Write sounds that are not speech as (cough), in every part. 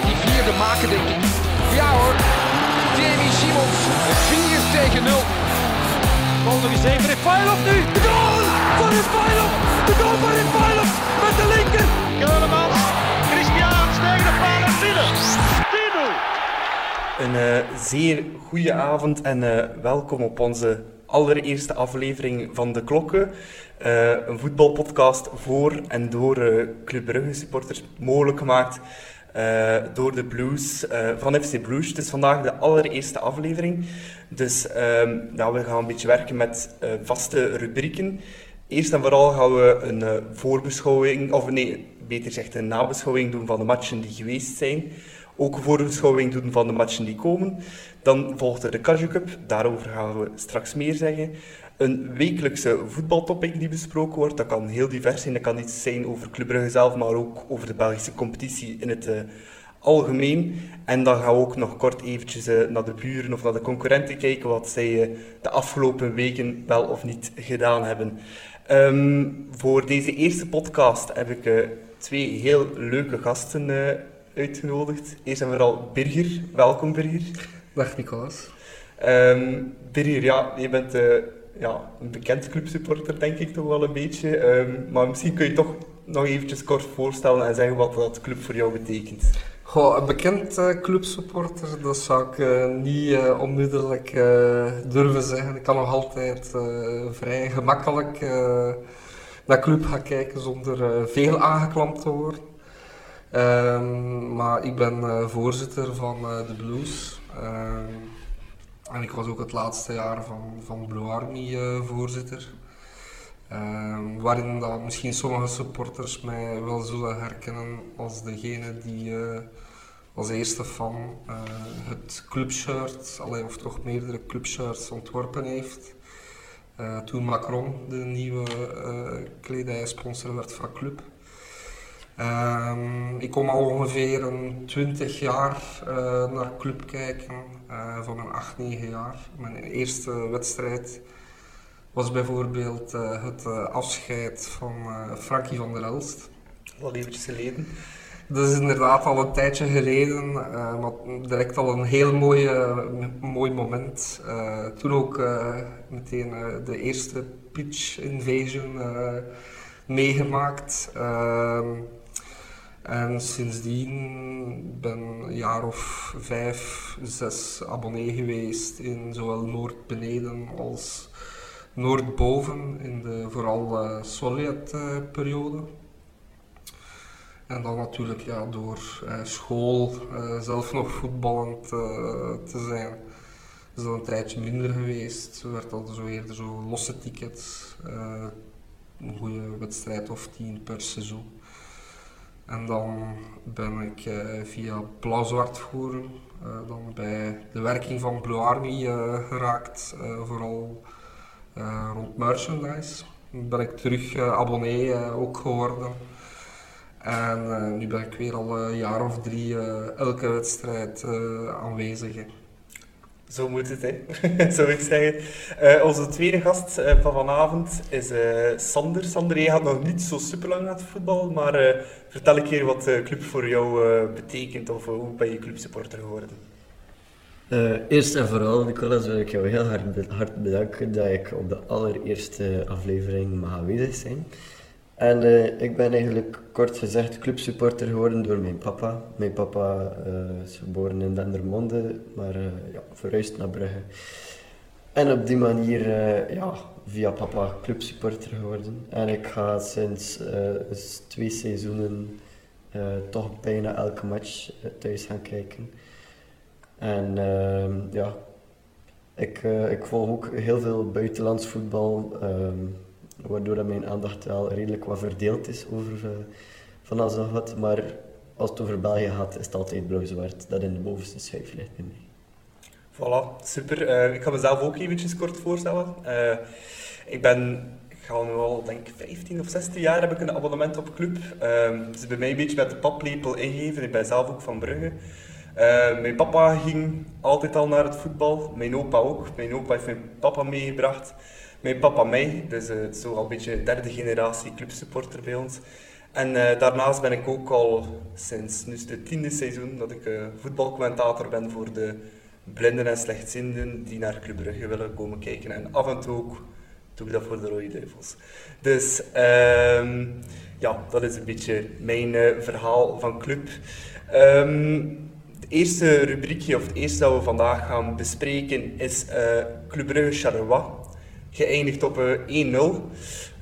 gaat die vierde maken, denk ik. Ja hoor, Jamie Simons, 4 tegen 0. Bal nog eens even Refailov nu. De goal van Refailov. De goal van Refailov met de linker. Keulemans, Christian tegen de paal en binnen. 10-0. Een eh, zeer goede avond en eh, welkom op onze allereerste aflevering van De Klokken. Eh, een voetbalpodcast voor en door eh, Club Brugge supporters, mogelijk gemaakt eh, door de Blues eh, van FC Blues. Het is vandaag de allereerste aflevering, dus ja, we gaan een beetje werken met eh, vaste rubrieken. Eerst en vooral gaan we een voorbeschouwing, of nee, beter gezegd een nabeschouwing doen van de matchen die geweest zijn. Ook een voorbeschouwing doen van de matchen die komen. Dan volgt er de Cardio Cup, daarover gaan we straks meer zeggen. Een wekelijkse voetbaltopic die besproken wordt. Dat kan heel divers zijn. Dat kan iets zijn over Club Brugge zelf, maar ook over de Belgische competitie in het eh, algemeen. En dan gaan we ook nog kort eventjes eh, naar de buren of naar de concurrenten kijken, wat zij eh, de afgelopen weken wel of niet gedaan hebben. Ehm, voor deze eerste podcast heb ik twee heel leuke gasten uitgenodigd. Eerst en vooral Birger. Welkom Birger. Dag Nicolas. Ehm Birger, ja, je bent ja, een bekend clubsupporter, denk ik toch wel een beetje. Ehm, maar misschien kun je toch nog eventjes kort voorstellen en zeggen wat dat club voor jou betekent. Goh, een bekend eh, clubsupporter, dat zou ik eh, niet eh, onmiddellijk durven zeggen. Ik kan nog altijd vrij gemakkelijk naar club gaan kijken zonder veel aangeklampt te worden. Ehm, maar ik ben voorzitter van de Blues. Ehm, en ik was ook het laatste jaar van, van Blue Army eh, voorzitter. Ehm, waarin dat misschien sommige supporters mij wel zullen herkennen als degene die eh, als eerste van eh, het clubshirt, allee, of toch meerdere clubshirts ontworpen heeft. Toen Macron de nieuwe kledijsponsor werd van club. Ehm, ik kom al ongeveer een 20 jaar eh, naar club kijken, eh, van mijn 8, 9 jaar. Mijn eerste wedstrijd was bijvoorbeeld eh, het afscheid van Frankie van der Elst. Al eventjes geleden. Dat is inderdaad al een tijdje geleden, maar direct al een heel mooi, eh, m- mooi moment. Toen ook meteen de eerste pitch invasion meegemaakt. En sindsdien ben een jaar of vijf, zes abonnee geweest in zowel Noord-beneden als Noord-boven in de vooral eh Sovjet-periode. En dan natuurlijk ja, door eh, school, eh, zelf nog voetballend eh, te zijn, is dat een tijdje minder geweest. Er werd al zo eerder zo losse tickets, eh, een goede wedstrijd of tien per seizoen. En dan ben ik eh, via Blauw-Zwart Forum eh, dan bij de werking van Blue Army eh, geraakt, vooral rond merchandise. Dan ben ik terug abonnee ook geworden. En nu ben ik weer al een jaar of drie elke wedstrijd aanwezig. Zo moet het, hè? (laughs) zou ik zeggen. Eh, onze tweede gast eh, van vanavond is eh, Sander. Sander, jij gaat nog niet zo super lang aan het voetbal, maar vertel een keer wat club voor jou betekent of hoe ben je clubsupporter geworden? Eerst en vooral, Nicolas, wil ik jou heel hard, hard bedanken dat ik op de allereerste aflevering mag aanwezig zijn. En eh, ik ben eigenlijk kort gezegd clubsupporter geworden door mijn papa. Mijn papa eh, is geboren in Dendermonde, maar eh, ja, verhuisd naar Brugge. En op die manier, ja, via papa clubsupporter geworden. En ik ga sinds twee seizoenen toch bijna elke match thuis gaan kijken. En ehm, ja, ik, ik volg ook heel veel buitenlands voetbal, ehm, waardoor dat mijn aandacht wel redelijk wat verdeeld is over eh, van alles en wat. Maar als het over België gaat, is het altijd blauw-zwart dat in de bovenste schijf ligt bij mij. Voilà, super. Eh, ik ga mezelf ook eventjes kort voorstellen. Eh, ik ben, ga nu al denk ik 15 of 16 jaar heb ik een abonnement op club. Het is bij mij een beetje met de paplepel ingegeven. Ik ben zelf ook van Brugge. Mijn papa ging altijd al naar het voetbal. Mijn opa ook. Mijn opa heeft mijn papa meegebracht. Mijn papa mij. Dus eh, is zo al een beetje derde generatie clubsupporter bij ons. En uh, daarnaast ben ik ook al sinds nu het tiende seizoen dat ik uh, voetbalcommentator ben voor de blinden en slechtzienden die naar Club Brugge willen komen kijken. En af en toe ook doe ik dat voor de Rode Duivels. Dus uh, ja, dat is een beetje mijn uh, verhaal van club. Um, het eerste rubriekje, of het eerste dat we vandaag gaan bespreken, is Club Brugge Charleroi. Geëindigd op 1-0.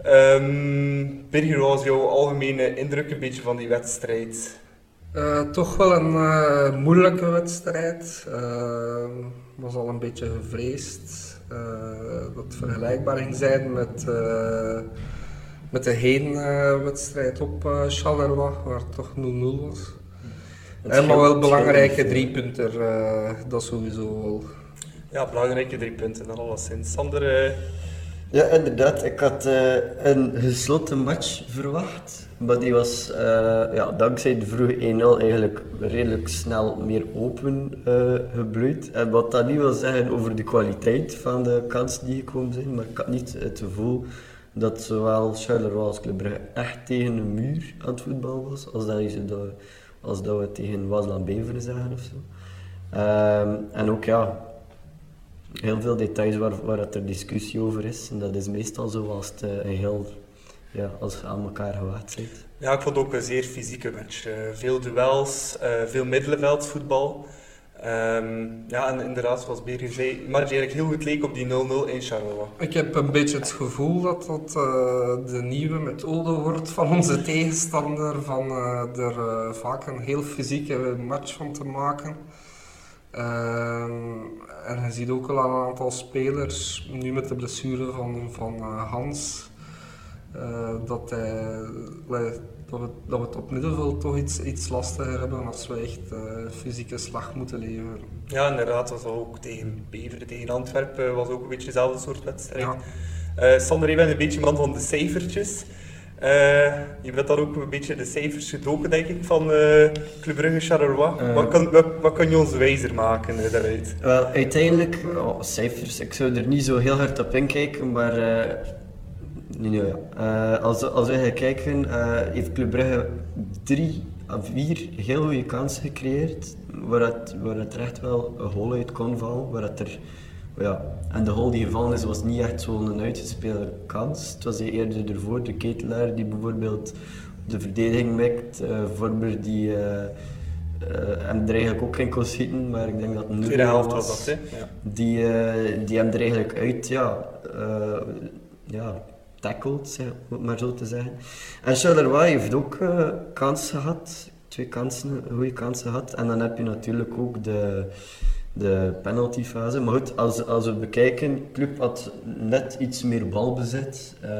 Um, Birger, was jouw algemene indruk een beetje van die wedstrijd? Uh, toch wel een uh, moeilijke wedstrijd. Uh, was al een beetje gevreesd dat het vergelijkbaar ging zijn met, met de heenwedstrijd op Charleroi, waar het toch 0-0 was. En maar wel belangrijke drie punten, dat sowieso wel. Ja, belangrijke drie punten, dat alleszins. Sander, ja, inderdaad. Ik had uh, een gesloten match verwacht. Maar die was uh, ja, dankzij de vroege 1-0 eigenlijk redelijk snel meer open uh, gebloeid. En wat dat niet wil zeggen over de kwaliteit van de kansen die gekomen zijn. Maar ik had niet het gevoel dat zowel Charleroi als Club echt tegen een muur aan het voetbal was. Als dat, je dat, als dat we tegen Wasland Beveren zeggen of zo. Um, en ook ja, heel veel details waar, waar het er discussie over is. En dat is meestal zo als het uh, een heel, ja, als je aan elkaar gewaagd bent. Ja, ik vond het ook een zeer fysieke match. Uh, veel duels, uh, veel middenveldvoetbal. Um, ja, en inderdaad, zoals Berger zei, maar eigenlijk heel goed leek op die 0-0 in Charleroi. Ik heb een beetje het gevoel dat dat uh, de nieuwe methode wordt van onze tegenstander, van uh, er vaak een heel fysieke match van te maken. Uh, en je ziet ook al aan een aantal spelers, nu met de blessure van, van uh, Hans, uh, dat, hij, dat, we, dat we het op middenveld toch iets, iets lastiger hebben als we echt uh, fysieke slag moeten leveren. Ja, inderdaad. Dat was ook tegen Beveren, tegen Antwerpen, was ook een beetje dezelfde soort wedstrijd. Ja. Sander, je bent een beetje man van de cijfertjes. Uh, je bent dan ook een beetje de cijfers gedoken, denk ik, van uh, Club Brugge Charleroi. Uh, wat, kan, wat, wat, kan je ons wijzer maken daaruit? Wel, uiteindelijk, oh, cijfers, ik zou er niet zo heel hard op inkijken, maar nee, ja. als, als we gaan kijken, heeft Club Brugge drie of vier heel goede kansen gecreëerd, waar het, waar het echt wel een hol uit kon vallen, waar het er ja, en de goal die gevallen is, was niet echt zo'n uitgespeelde kans. Het was eerder ervoor, de ketelaar die bijvoorbeeld de verdediging mikt, uh, Vormer die uh, uh, hem er eigenlijk ook in kon schieten, maar ik denk dat het Tweede helft was, dat, hè? Ja. Die, die hem er eigenlijk uit, ja, ja tackled, zeg, om het maar zo te zeggen. En Charleroi heeft ook kansen gehad, twee kansen, goede kansen gehad. En dan heb je natuurlijk ook de de penaltyfase. Maar goed, als, als we bekijken, de club had net iets meer balbezit, uh,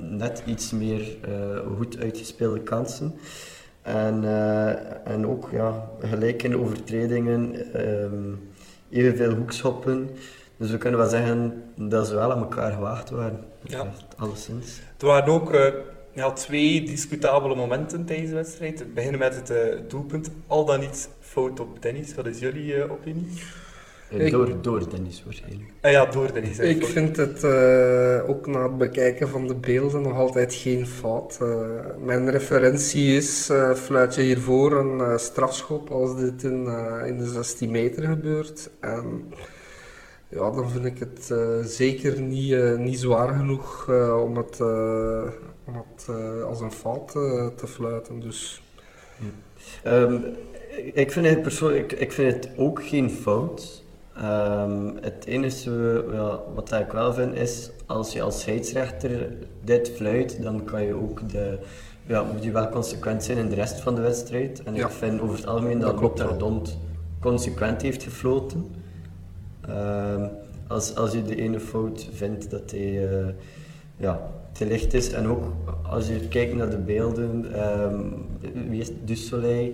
net iets meer uh, goed uitgespeelde kansen. En, uh, en ook ja, gelijk in overtredingen, ehm, evenveel hoekschoppen. Dus we kunnen wel zeggen dat ze wel aan elkaar gewaagd waren. Ja. Alleszins. Er waren ook uh, ja, twee discutabele momenten tijdens de wedstrijd. We beginnen met het uh, doelpunt. Al dan niet fout op Dennis. Wat is jullie uh, opinie? Ik, door, door Dennis waarschijnlijk. Ah ja, door Dennis. Ik vind het uh, ook na het bekijken van de beelden nog altijd geen fout. Uh, mijn referentie is, uh, fluit je hiervoor een strafschop als dit in, in de 16 meter gebeurt. En ja, dan vind ik het zeker niet, niet zwaar genoeg om het, om het als een fout te fluiten. Dus... Ja. Um, ik vind het persoonlijk, ik, ik vind het ook geen fout. Um, het enige wat ik wel vind is, als je als scheidsrechter dit fluit, dan kan je ook de, ja, moet je wel consequent zijn in de rest van de wedstrijd. En ja. ik vind over het algemeen dat, dat Rotterdam consequent heeft gefloten. Um, als, als je de ene fout vindt dat hij uh, ja, te licht is. En ook als je kijkt naar de beelden, um, wie is Dussoleil?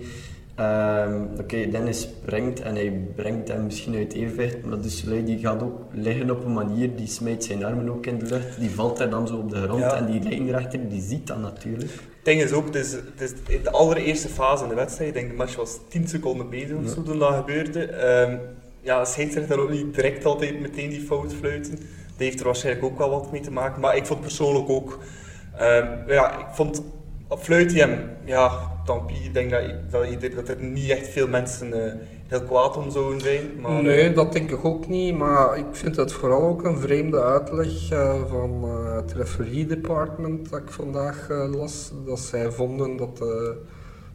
Um, Oké, okay, Dennis springt en hij brengt hem misschien uit evenwicht, maar de Soleil die gaat ook liggen op een manier, die smijt zijn armen ook in de lucht, die valt daar dan zo op de grond ja. en die lijnrechter die ziet dat natuurlijk. Het ding is ook, het is, het is de allereerste fase in de wedstrijd, ik denk de match was 10 seconden bezig of zo toen dat gebeurde. Um, ja, scheidsrechter ook niet direct altijd meteen die fout fluiten. Dat heeft er waarschijnlijk ook wel wat mee te maken, maar ik vond persoonlijk ook, um, ja, ik vond fluit hij hem, ja, tant Ik denk dat, dat, dat er niet echt veel mensen eh, heel kwaad om zouden zijn. Maar, Nee, dat denk ik ook niet, maar ik vind het vooral ook een vreemde uitleg eh, van eh, het referee department dat ik vandaag eh, las. Dat zij vonden dat de,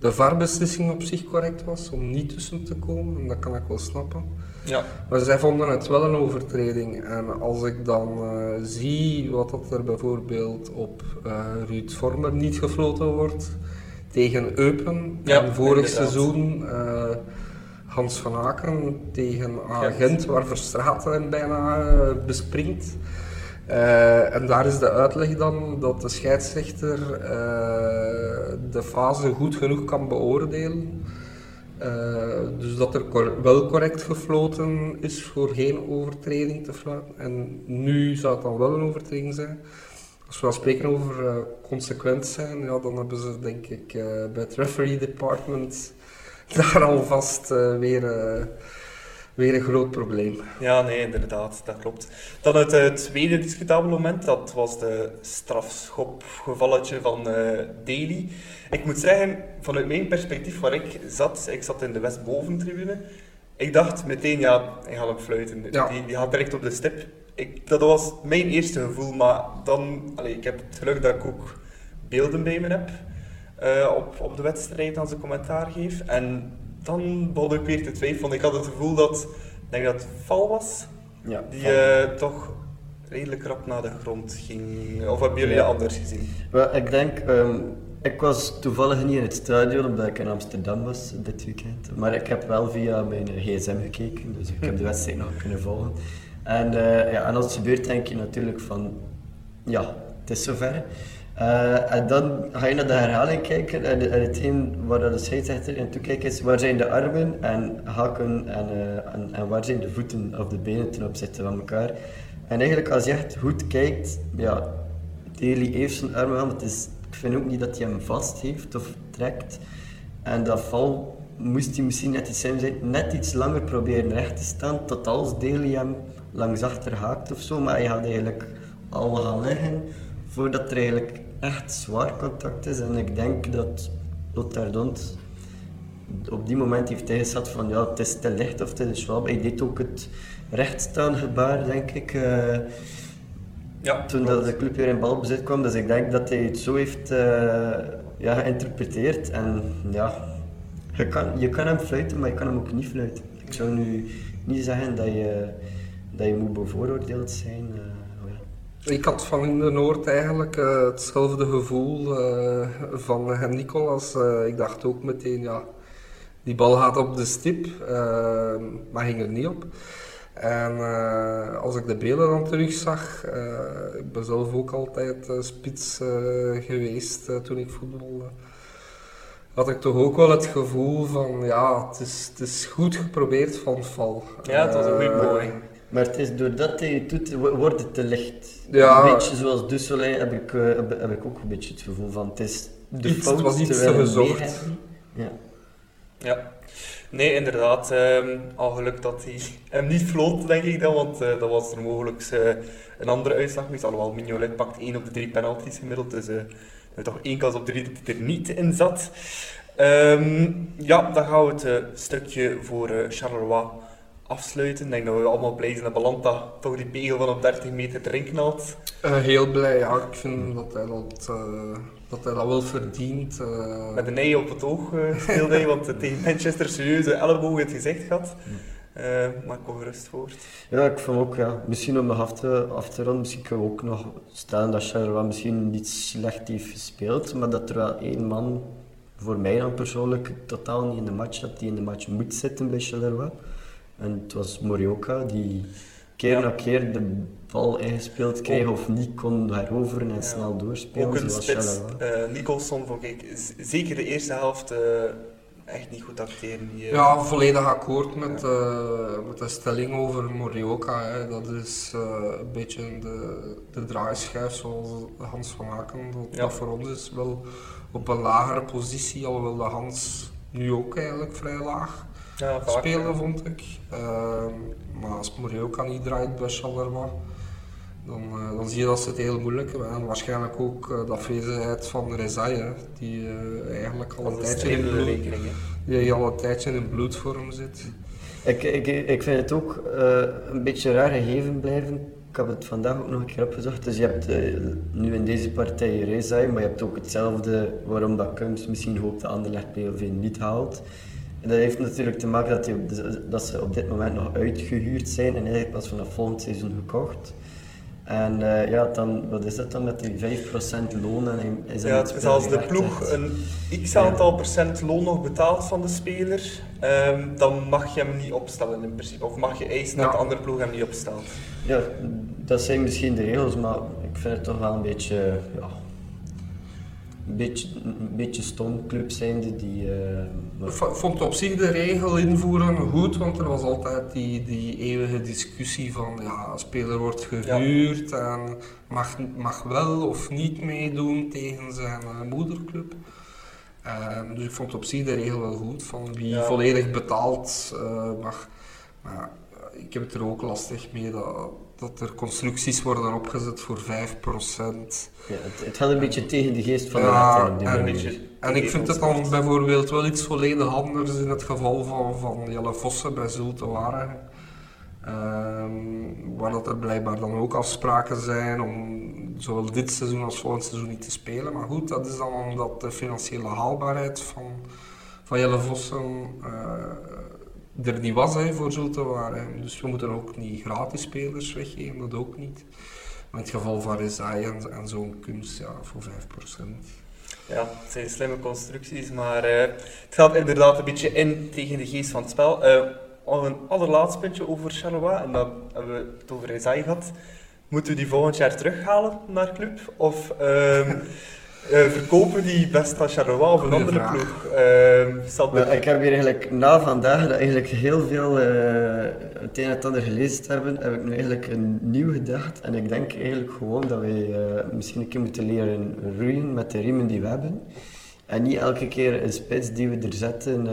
de VAR-beslissing op zich correct was om niet tussen te komen, en dat kan ik wel snappen. Ja, Maar zij vonden het wel een overtreding. En als ik dan eh, zie wat dat er bijvoorbeeld op eh Ruud Vormer niet gefloten wordt tegen Eupen. Ja, en vorig inderdaad. seizoen eh, Hans van Aken tegen Agent, waar Verstraeten hem bijna bespringt. Eh, en daar is de uitleg dan dat de scheidsrechter eh, de fase goed genoeg kan beoordelen. Eh, dus dat er wel correct gefloten is voor geen overtreding te fluiten. En nu zou het dan wel een overtreding zijn. Als we al spreken over consequent zijn, ja, dan hebben ze denk ik bij het referee department (laughs) daar alvast weer, weer een groot probleem. ja, nee, inderdaad, dat klopt. Dan het eh, tweede discutabele moment, dat was de strafschopgevalletje van eh Daly. Ik moet zeggen, vanuit mijn perspectief waar ik zat, ik zat in de Westboventribune, ik dacht meteen, ja, hij gaat hem fluiten. Ja. Die, die gaat direct op de stip. Ik, dat was mijn eerste gevoel, maar dan, allee, ik heb het geluk dat ik ook beelden bij me heb eh, op, op de wedstrijd als ik commentaar geef. En dan begon ik weer te twijfelen. Ik had het gevoel dat, ik denk dat het val was, Ja, die eh, toch redelijk rap naar de grond ging. Of hebben jullie Ja. dat anders gezien? Wel, ik denk, ehm, ik was toevallig niet in het stadion omdat ik in Amsterdam was dit weekend. Maar ik heb wel via mijn gsm gekeken, dus ik heb de wedstrijd nog kunnen volgen. En, eh, ja, en als het gebeurt, denk je natuurlijk van, ja, het is zover. Eh, en dan ga je naar de herhaling kijken en, en hetgeen waar de scheidsrechter in toekijkt is, waar zijn de armen en haken en, eh, en, waar zijn de voeten of de benen ten opzichte van elkaar. En eigenlijk als je echt goed kijkt, ja, Daly heeft zijn armen aan, maar het is, ik vind ook niet dat hij hem vast heeft of trekt. En dat val moest hij misschien net iets, zijn, net iets langer proberen recht te staan, tot als Daly hem langs achter haakt of zo. Maar hij gaat eigenlijk al gaan liggen voordat er eigenlijk echt zwaar contact is. En ik denk dat Lothar Dont op die moment heeft hij gezegd van ja, het is te licht of het is zwak. Hij deed ook het rechtstaan gebaar, denk ik. eh, Ja, toen dat de club weer in balbezit kwam. Dus ik denk dat hij het zo heeft eh, ja, geïnterpreteerd. En ja, je kan, je kan hem fluiten, maar je kan hem ook niet fluiten. Ik zou nu niet zeggen dat je, dat je moet bevooroordeeld zijn. eh. Ik had van in de Noord eigenlijk eh, hetzelfde gevoel eh, van uh, Nicolas. Eh, ik dacht ook meteen, ja, die bal gaat op de stip, maar ging er niet op. En eh, als ik de beelden dan terugzag, eh ik ben zelf ook altijd spits geweest toen ik voetbalde, had ik toch ook wel het gevoel van, ja, het is, het is goed geprobeerd van val. Ja, het was een goede poging. Maar het is doordat hij het doet, wo- wordt het te licht. Ja. Een beetje zoals Dusselin heb ik, eh, heb, heb ik ook een beetje het gevoel van het is de Iets- fout het was iets te gezocht. Ja. Ja. Nee, inderdaad. ehm, al geluk dat hij hem niet floot, denk ik dan, want eh, dat was er mogelijk eh, een andere uitslag geweest. Alhoewel, Mignolet pakt één op de drie penalties gemiddeld, dus is toch één kans op drie dat hij er niet in zat. Ehm, ja, dan gaan we het stukje voor eh, Charleroi afsluiten. Ik denk dat we allemaal blij zijn dat Balanta toch die pegel van op 30 meter erin knalt. Eh, heel blij, ja. Ik vind dat hij dat, eh, dat, hij dat wel verdient. eh. Met een ei op het oog eh, speelde hij, want tegen Manchester serieuze elleboog in het gezicht gehad. Eh, maar ik kom gerust voort. Ja, ik vond ook, ja, misschien om nog af te, af te ronden, misschien kunnen we ook nog stellen dat Charleroi misschien niet slecht heeft gespeeld, maar dat er wel één man, voor mij dan persoonlijk, totaal niet in de match zat, die in de match moet zitten bij Charleroi. En het was Morioka, die keer Ja. na keer de bal ingespeeld kreeg of niet kon heroveren en Ja. snel doorspelen, Ook een zoals spits, eh Nicholson, vond ik zeker de eerste helft eh, echt niet goed acteren. Die, eh, Ja, volledig akkoord met, eh, met de stelling over Morioka. Hè. Dat is eh, een beetje de, de draaischijf zoals Hans van Aken. Dat, Ja. dat voor ons is wel op een lagere positie, alhoewel de Hans nu ook eigenlijk vrij laag ja, vaak, spelen, ja. vond ik. Ehm, maar als Morioka niet draait bij Charleroi, dan, uh, dan zie je dat ze het heel moeilijk hebben. En waarschijnlijk ook uh, de afwezigheid van Rezai, die uh, eigenlijk al een, tijdje in bloed, die al een tijdje in bloedvorm zit. Ik, ik, ik vind het ook een beetje raar gegeven blijven. Ik heb het vandaag ook nog een keer opgezocht. Dus je hebt nu in deze partij Rezai, maar je hebt ook hetzelfde waarom dat Kums misschien hoopt de Anderlecht PLV niet haalt. Dat heeft natuurlijk te maken dat, die, dat ze op dit moment nog uitgehuurd zijn en eigenlijk pas vanaf volgend seizoen gekocht. En uh, ja, dan, wat is dat dan met die 5% loon? En is ja, het is als de ploeg een x aantal ja. procent loon nog betaalt van de speler, um, dan mag je hem niet opstellen in principe. Of mag je eisen dat de andere ploeg hem niet opstelt. Ja, dat zijn misschien de regels, maar ik vind het toch wel een beetje, ja, een beetje, een beetje stom club zijnde die... Uh, ik vond op zich de regel invoeren goed, want er was altijd die, die eeuwige discussie van ja, een speler wordt gehuurd ja. en mag, mag wel of niet meedoen tegen zijn uh, moederclub. Uh, dus ik vond op zich de regel wel goed, van wie ja. volledig betaald uh, mag. Maar ik heb het er ook lastig mee dat, dat er constructies worden opgezet voor 5%. Ja, het, het gaat een beetje tegen de geest van ja, de en, en, en ik vind het dan bijvoorbeeld wel iets volledig anders in het geval van, van Jelle Vossen bij Zulte Waregem. Um, waar dat er blijkbaar dan ook afspraken zijn om zowel dit seizoen als volgend seizoen niet te spelen. Maar goed, dat is dan omdat de financiële haalbaarheid van, van Jelle Vossen uh, er niet was hè, voor Zulte Waregem. Dus we moeten ook niet gratis spelers weggeven, dat ook niet. Maar in het geval van Rezai en, en zo'n kunst, ja, voor 5%. Ja, het zijn slimme constructies, maar uh, het gaat inderdaad een beetje in tegen de geest van het spel. Uh, een allerlaatste puntje over Charleroi, en dan hebben we het over Isaiah gehad. Moeten we die volgend jaar terughalen naar club? Of um, (laughs) uh, verkopen die best aan Charleroi of een Goeie andere vraag. ploeg? Uh, well, ik heb hier eigenlijk na vandaag dat eigenlijk heel veel uh, het een en het ander gelezen hebben, heb ik nu eigenlijk een nieuw gedacht. En ik denk eigenlijk gewoon dat wij uh, misschien een keer moeten leren roeien met de riemen die we hebben. En niet elke keer een spits die we er zetten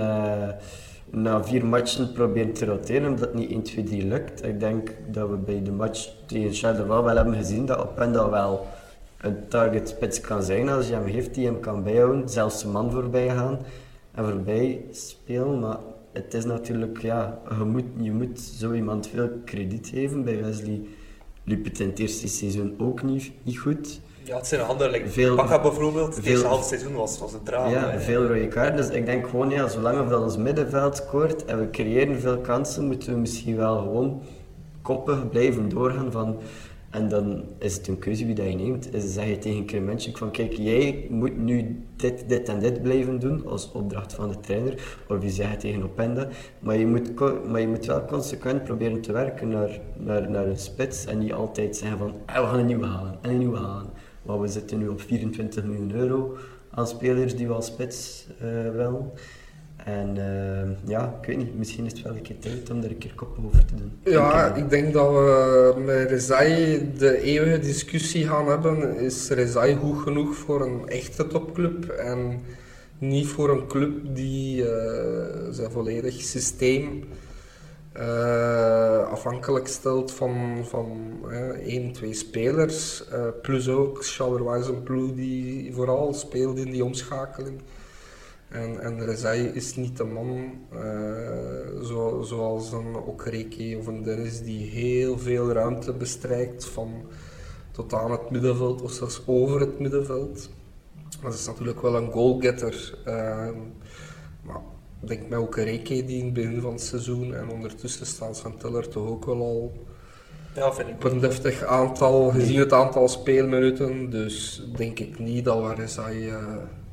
na vier matchen proberen te roteren, omdat het niet 1, 2, 3 lukt. Ik denk dat we bij de match tegen Charleroi wel hebben gezien dat Openda wel een target spits kan zijn als je hem heeft die hem kan bijhouden, zelfs zijn man voorbij gaan en voorbij spelen. Maar het is natuurlijk, ja, je moet, je moet zo iemand veel krediet geven. Bij Wesley liep het in het eerste seizoen ook niet, niet goed. Ja, het zijn andere. Like, veel, bijvoorbeeld, het eerste half seizoen was, was een drama. Ja, veel rode kaarten. Dus ik denk gewoon, ja, zolang we ons middenveld scoort en we creëren veel kansen, moeten we misschien wel gewoon koppig blijven doorgaan van... En dan is het een keuze wie dat je neemt. Is zeg je tegen Krementje van kijk, jij moet nu dit, dit en dit blijven doen als opdracht van de trainer. Of je zegt tegen Openda. Maar je moet, maar je moet wel consequent proberen te werken naar, naar, naar een spits. En niet altijd zeggen van ah, we gaan een nieuwe halen en een nieuwe halen. Maar we zitten nu op 24 miljoen euro aan spelers die we als spits uh, willen. En uh, ja, ik weet niet, misschien is het wel een keer tijd om er een keer kop over te doen. Ja, ik denk dat we met Rezai de eeuwige discussie gaan hebben. Is Rezai goed genoeg voor een echte topclub? En niet voor een club die uh, zijn volledig systeem uh, afhankelijk stelt van, van één, twee spelers. Uh, plus ook Charleroi is een ploeg die vooral speelt in die omschakeling. En, en Rezai is niet de man zo, zoals een Okereke of een Dennis die heel veel ruimte bestrijkt van tot aan het middenveld of zelfs over het middenveld. Dat is natuurlijk wel een goalgetter. maar ik denk met Okereke die in het begin van het seizoen en ondertussen staat Van Teller toch ook wel al ja, vind ik op een deftig aantal, gezien het aantal speelminuten. Dus denk ik niet dat we uh,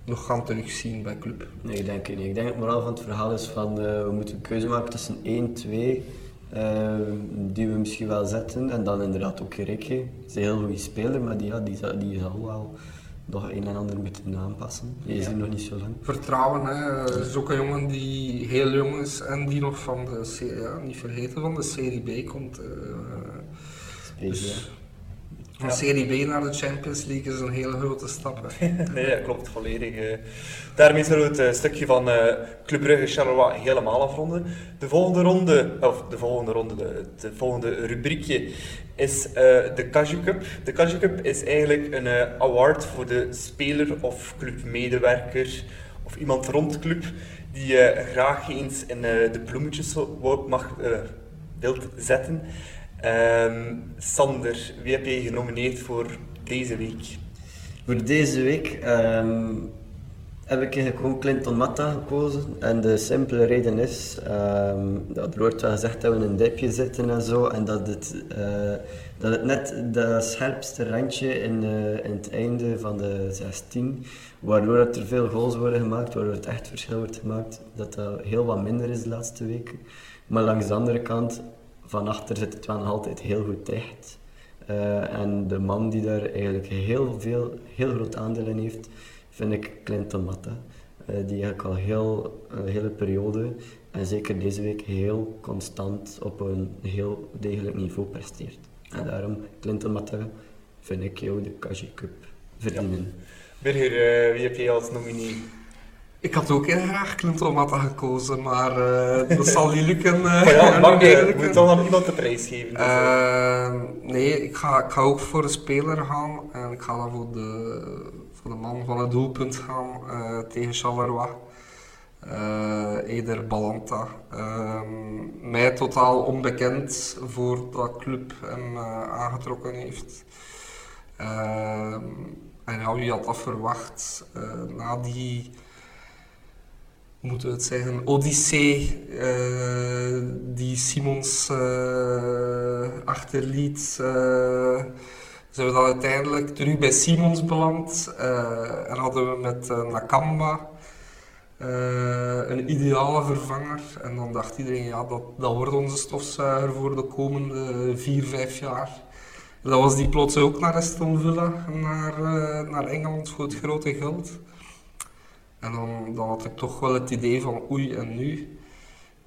nog gaan terugzien bij club. Nee, ik denk het niet. Ik denk het moraal van het verhaal is van uh, we moeten een keuze maken tussen 1, 2 uh, die we misschien wel zetten en dan inderdaad ook Gereke. Hij is een heel goede speler, maar die, ja, die, die zal wel nog een en ander moeten aanpassen. Is Ja. hier nog niet zo lang. Vertrouwen, hè. Het is ook een jongen die heel jong is en die nog van de, ja, niet vergeten, van de Serie B komt. eh. Dus Van Serie B naar de Champions League is een hele grote stap. (laughs) nee, dat klopt volledig. eh. Daarmee zullen we het eh, stukje van eh Club Brugge Charleroi helemaal afronden. De volgende ronde, of de volgende ronde, de, de volgende rubriekje is de Cashew Cup. De Cashew Cup is eigenlijk een award voor de speler of clubmedewerker of iemand rond de club die eh, graag eens in de bloemetjes mag, wilt zetten. Ehm, Sander, wie heb je genomineerd voor deze week? Voor deze week ehm, heb ik gewoon Clinton Matta gekozen. En de simpele reden is, ehm, dat er wordt wel gezegd dat we in een dipje zitten en zo. En dat het, eh, dat het net dat scherpste randje in, eh, in het einde van de 16, waardoor er veel goals worden gemaakt, waardoor het echt verschil wordt gemaakt, dat dat heel wat minder is de laatste weken. Maar langs de andere kant, van achter zit het wel altijd heel goed dicht. Eh, en de man die daar eigenlijk heel veel, heel groot aandeel in heeft, vind ik Clinton Matta. Eh, die eigenlijk al heel, een hele periode, en zeker deze week, heel constant op een heel degelijk niveau presteert. En daarom, Clinton Matta, vind ik jou de Kaji Cup verdienen. Birger, eh, wie heb jij als nominee? Ik had ook heel graag Clinton Matta gekozen, maar eh, dat zal niet lukken. (laughs) eh, ja, en mag ook je moet dan aan iemand de prijs geven. dus, eh. Eh, nee, ik ga, ik ga ook voor de speler gaan. En ik ga dan voor de, voor de man van het doelpunt gaan eh, tegen Charleroi. Eh Eder Balanta. Ehm, mij totaal onbekend voor dat club hem eh, aangetrokken heeft. Ehm, en ja, wie had dat verwacht? Eh, na die moeten we het zeggen, odyssee eh, die Simons eh, achterliet, eh, zijn we dan uiteindelijk terug bij Simons beland en hadden we met Nakamba een ideale vervanger. En dan dacht iedereen, ja, dat, dat wordt onze stofzuiger voor de komende vier, vijf jaar. En dan was die plots ook naar Aston Villa, naar, naar Engeland voor het grote geld. En dan, dan had ik toch wel het idee van oei en nu.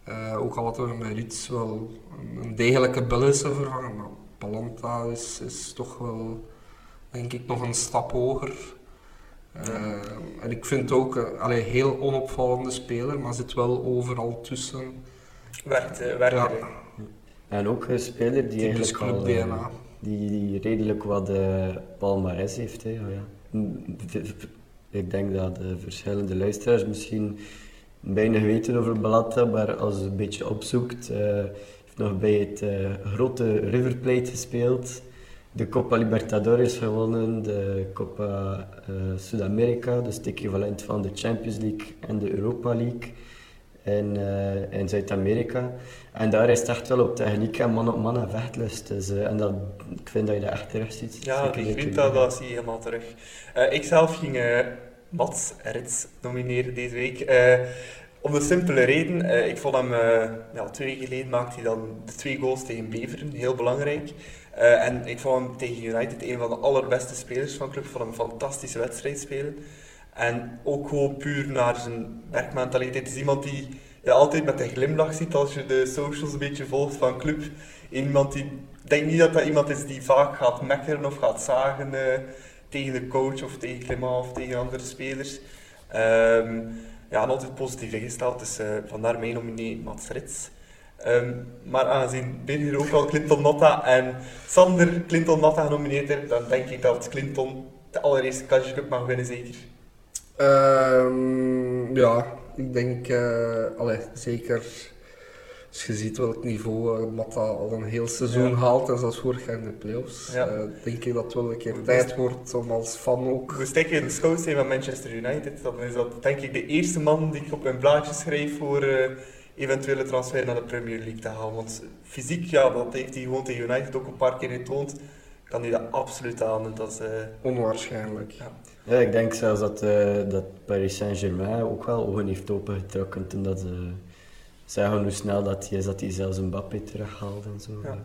Eh, ook al hadden we met Rits wel een, een degelijke Belgische vervangen. Maar Palanta is, is toch wel, denk ik, nog een stap hoger. Eh, en ik vind ook een allee, heel onopvallende speler, maar zit wel overal tussen. Werkt, eh, werkt Ja. er. En ook een speler die eigenlijk club al, eh, DNA. die, die redelijk wat eh palmarès heeft. Hè. Oh ja. Ik denk dat de verschillende luisteraars misschien weinig weten over Balata, maar als je een beetje opzoekt, eh heeft nog bij het eh, grote River Plate gespeeld, de Copa Libertadores gewonnen, de Copa eh Sudamerica, dus het equivalent van de Champions League en de Europa League in, eh, in Zuid-Amerika. En daar is het echt wel op techniek en man op man en vechtlust. Dus, eh, en dat, ik vind dat je dat echt terug ziet. Ja, Zeker ik vind dat, dat zie je helemaal terug. Eh ik zelf ging Mats Rits nomineren deze week. Om de simpele reden, ik vond hem ja, twee weken geleden maakte hij dan de twee goals tegen Beveren, heel belangrijk. En ik vond hem tegen United een van de allerbeste spelers van de club. Ik vond hem een fantastische wedstrijd spelen. En ook gewoon puur naar zijn werkmentaliteit. Het is iemand die je altijd met een glimlach ziet als je de socials een beetje volgt van club. Iemand die, ik denk niet dat dat iemand is die vaak gaat mekkeren of gaat zagen eh, tegen de coach of tegen Clement of tegen andere spelers. Ehm, ja, en altijd positief ingesteld, dus eh, vandaar mijn nominee Mats Rits. Ehm, maar aangezien Birger ook al Clinton Matta en Sander Clinton Matta genomineerd heeft, dan denk ik dat Clinton de allereerste Cashew Cup mag winnen, zeker. Ehm, ja, ik denk eh, allee, zeker als je ziet welk niveau uh, Matta al een heel seizoen Ja. haalt en zelfs vorig jaar in de playoffs, Ja. eh, denk ik dat het wel een keer tijd wordt om als fan ook. Ik in de van Manchester United, dan is dat denk ik de eerste man die ik op mijn blaadje schrijf voor eh, eventuele transfer naar de Premier League te halen. Want fysiek, ja, dat heeft hij gewoon tegen United ook een paar keer getoond, kan hij dat absoluut aan. Dat is, eh, Onwaarschijnlijk. Ja. Ja, ik denk zelfs dat, eh, dat Paris Saint-Germain ook wel ogen heeft opengetrokken toen dat ze zagen hoe snel dat hij is, dat hij zelfs een Mbappé terughaalt en zo. Ja.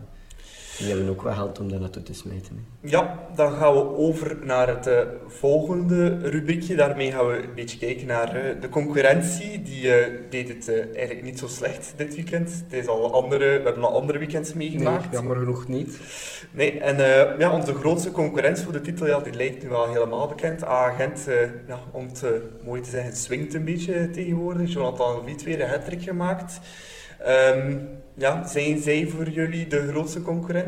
Die hebben ook wel geld om daar naartoe te smijten. hè. Ja, dan gaan we over naar het eh, volgende rubriekje. Daarmee gaan we een beetje kijken naar eh, de concurrentie. Die eh, deed het eigenlijk niet zo slecht dit weekend. Het is al andere, we hebben al andere weekends Nee, meegemaakt. jammer genoeg niet. Nee, en ja, onze grootste concurrent voor de titel, ja, die lijkt nu wel helemaal bekend. Agent, ja, om het mooi te zeggen, swingt een beetje tegenwoordig. Jonathan Wiet weer een hat gemaakt. Ehm, ja, zijn zij voor jullie de grootste concurrent?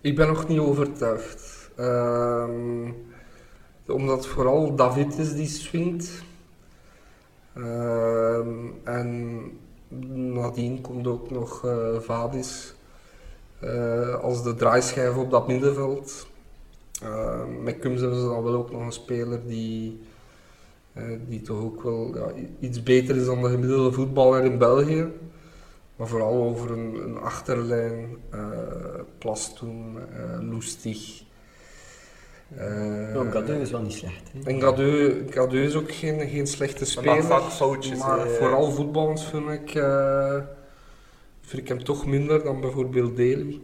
Ik ben nog niet overtuigd. Ehm, omdat vooral David is die swingt. Ehm, en nadien komt ook nog eh, Vadis eh, als de draaischijf op dat middenveld. Ehm, met Kums hebben ze dan wel ook nog een speler die, eh, die toch ook wel ja, iets beter is dan de gemiddelde voetballer in België. Maar vooral over een, een achterlijn, eh Plastoen, eh Loestig. eh, Oh, Gadeu is wel niet slecht. Hè. en Gadeu, Gadeu is ook geen, geen slechte Maar speler. maakt vaak foutjes. Maar eh. vooral voetballend vind ik, eh, vind ik hem toch minder dan bijvoorbeeld Daly.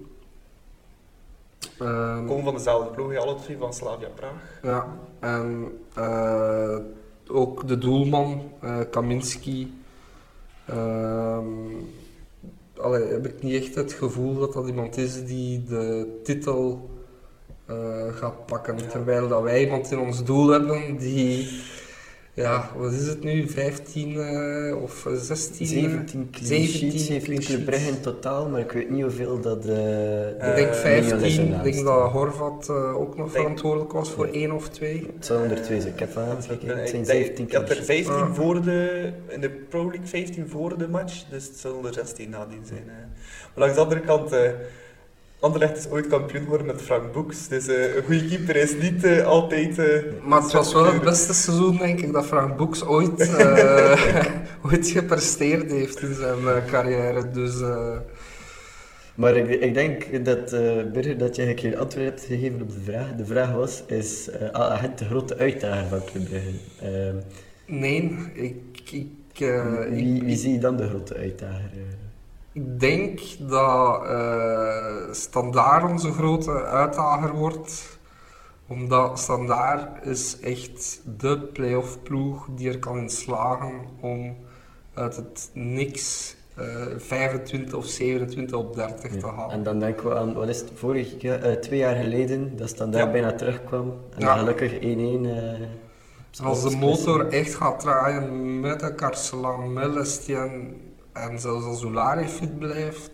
Ehm, komen van dezelfde ploeg, alle twee van Slavia Praag. ja, en eh, ook de doelman, eh, Kaminski. Ehm, allee, heb ik niet echt het gevoel dat dat iemand is die de titel eh, gaat pakken. Terwijl dat wij iemand in ons doel hebben die, ja, wat is het nu, 15 eh, of 16? eh, 17 clean 17 sheets heeft clean Club sheets. Brugge in totaal, maar ik weet niet hoeveel dat... eh Ik Eh, denk Mignolet 15, ik denk dat Horvat eh, ook nog Denk- verantwoordelijk was voor één of twee. Het zou onder twee zijn. Ik heb van Het zijn denk- 17 Ik had er clean 15 Ah. voor de, in de Pro League 15 voor de match, dus het zullen er 16 nadien zijn. eh. Maar langs de andere kant, eh Anderlecht is ooit kampioen geworden met Frank Boeks, dus eh, een goede keeper is niet eh, altijd... eh, Maar het was wel het beste seizoen, denk ik, dat Frank Boeks ooit, (laughs) eh, ooit gepresteerd heeft in zijn eh, carrière. Dus eh, Maar ik, ik denk dat, eh Birger, dat je eigenlijk geen antwoord hebt gegeven op de vraag. De vraag was, is uh, agent de grote uitdager van Club Brugge? Ehm, nee, ik, ik, wie, wie zie je dan de grote uitdager? ik denk dat eh Standaard onze grote uitdager wordt. Omdat Standaard is echt de play-off ploeg die er kan in slagen om uit het niks eh 25 of 27 op 30 te halen. En dan denken we aan, wat is het, vorig jaar, eh, twee jaar geleden, dat Standaard Ja. bijna terugkwam. En Ja. gelukkig 1-1. eh, Als de motor echt gaat draaien met de Carcelan, met Lestien en zelfs als Oulari fit blijft,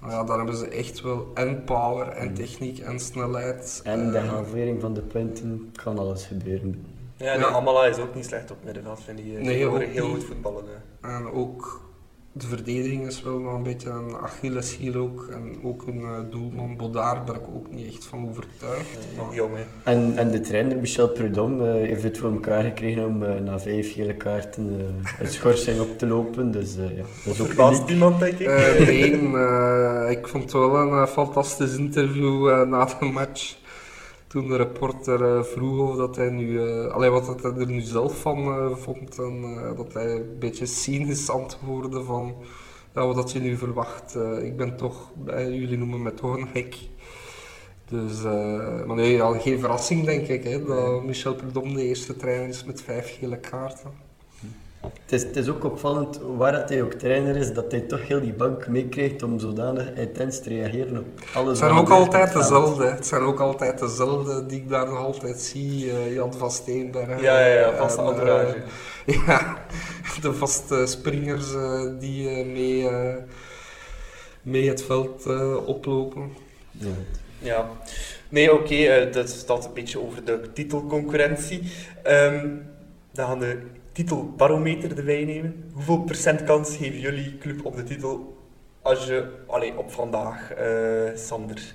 nou ja, dan hebben ze echt wel en power en techniek en snelheid. En de Eh, halvering van de punten kan alles gebeuren. Ja, nee, Ja. Amala is ook niet slecht op middenveld, vind ik. Nee, Nee, ook heel niet. goed voetballen. hè. En ook de verdediging is wel nog een beetje een Achilleshiel ook. En ook een eh, doelman Bodaar ben ik ook niet echt van overtuigd. Nog jong, hè. En, en de trainer Michel Prudhomme eh, heeft het voor elkaar gekregen om eh, na vijf gele kaarten eh, een schorsing op te lopen. Dus eh, ja, dat is ook Verbaast iemand, denk ik? Eh, nee, ik vond het wel een fantastisch interview eh, na de match. Toen de reporter eh, vroeg of dat hij nu, eh allee, wat dat hij er nu zelf van eh, vond. En dat hij een beetje cynisch antwoordde van ja, wat je nu verwacht. Ik ben toch, jullie noemen me toch een hek. Dus, eh, maar nee, ja, geen verrassing denk ik, hè, dat Michel Prudhomme de eerste trainer is met vijf gele kaarten. Het is, het is ook opvallend, waar dat hij ook trainer is, dat hij toch heel die bank meekrijgt om zodanig intens te reageren op alles. Het zijn wat ook gebeurt altijd dezelfde. Het zijn ook altijd dezelfde die ik daar nog altijd zie. eh, Jan van Steenberg. Ja, ja, ja, vaste en, entourage. eh, (laughs) ja, de vaste springers eh, die eh, mee, eh, mee het veld eh, oplopen. Ja. Ja. Nee, oké, eh, dat staat een beetje over de titelconcurrentie. Ehm, dan gaan de titelbarometer erbij nemen. Hoeveel procent kans geven jullie club op de titel als je, allee, op vandaag, eh, Sander?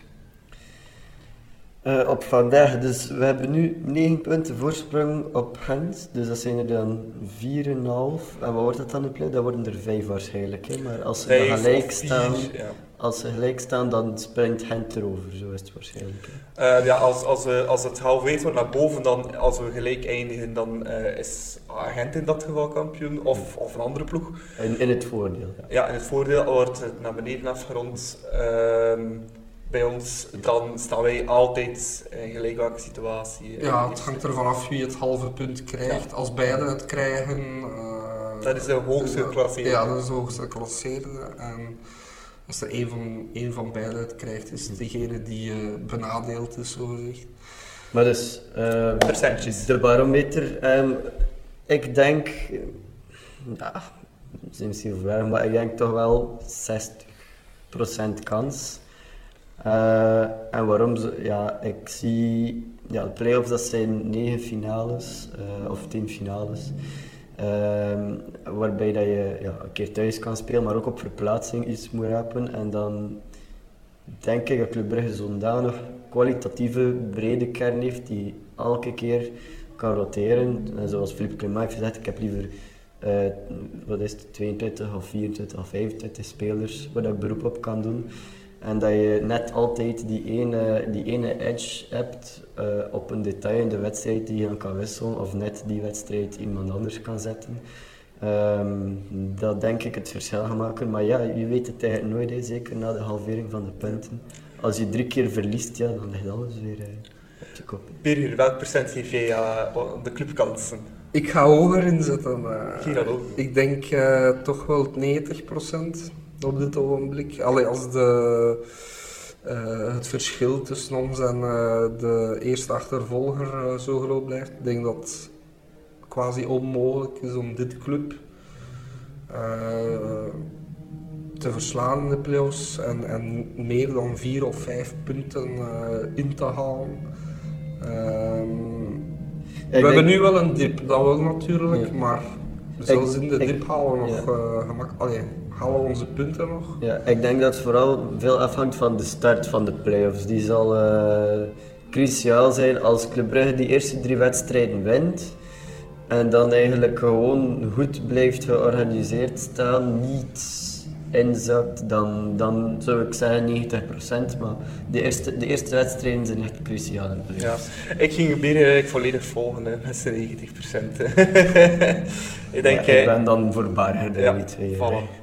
Eh, op vandaag, dus we hebben nu 9 punten voorsprong op Gent, dus dat zijn er dan 4,5. En wat wordt dat dan in plek? Dat worden er 5 waarschijnlijk. Hè? Maar als ze gelijk staan, Ja. Als ze gelijk staan, dan springt Gent erover, zo is het waarschijnlijk. Eh, ja, als, als, we, als het wordt naar boven, dan, als we gelijk eindigen, dan eh, is Gent in dat geval kampioen, of, of een andere ploeg. In, in het voordeel. Ja. Ja, in het voordeel wordt het naar beneden afgerond. Ehm, bij ons, dan staan wij altijd in gelijk welke situatie. eh, Ja, het hangt ervan af wie het halve punt krijgt. Als beide het krijgen... eh, Dat is de hoogste ja, geclasseerde. Ja, dat is de hoogste geclasseerde. En als er één van, één van beiden het krijgt, is het degene die eh, benadeeld is, zo gezegd. Maar dus, eh, Percentjes. de barometer, ehm, ik denk, ja, dat is misschien verwerkt, maar ik denk toch wel 60% kans. Eh, en waarom? Zo, ja, ik zie, ja, de play-offs dat zijn negen finales, eh, of tien finales. Ehm, waarbij dat je ja, een keer thuis kan spelen, maar ook op verplaatsing iets moet rapen. En dan denk ik dat Club Brugge zodanig kwalitatieve brede kern heeft die elke keer kan roteren. En zoals Philippe Clement heeft gezegd, ik heb liever eh, wat is het, 22 of 24 of 25 spelers waar ik beroep op kan doen. En dat je net altijd die ene, die ene edge hebt eh, op een detail in de wedstrijd die je dan kan wisselen, of net die wedstrijd iemand anders kan zetten. Ehm, dat denk ik het verschil gaat maken. Maar ja, je weet het eigenlijk nooit, hè, zeker na de halvering van de punten. Als je drie keer verliest, ja, dan ligt alles weer eh, op je kop. Birger, welk procent geef jij aan de clubkansen? Ik ga hoger inzetten. eh. Ook. ik denk eh, toch wel 90% op dit ogenblik. Allee, als de, eh, het verschil tussen ons en eh, de eerste achtervolger eh, zo groot blijft. Ik denk dat het quasi onmogelijk is om dit club te verslaan in de playoffs en, en meer dan vier of vijf punten in te halen. Ehm, we hebben nu wel een dip, dat wel natuurlijk, Ja. maar zelfs in de ik- dip halen we nog ja. eh, gemak, allee, halen we onze punten nog. Ja, ik denk dat het vooral veel afhangt van de start van de playoffs. Die zal eh, cruciaal zijn als Club Brugge die eerste drie wedstrijden wint. En dan eigenlijk gewoon goed blijft georganiseerd staan, niet inzakt, dan, dan zou ik zeggen 90%. Maar de eerste, de eerste wedstrijden zijn echt cruciaal in de Ja, ik ging Birger eigenlijk volledig volgen hè, met zijn 90%. (laughs) ik denk, Ja, ik eh, ben dan voor Barger ja, die twee. voilà.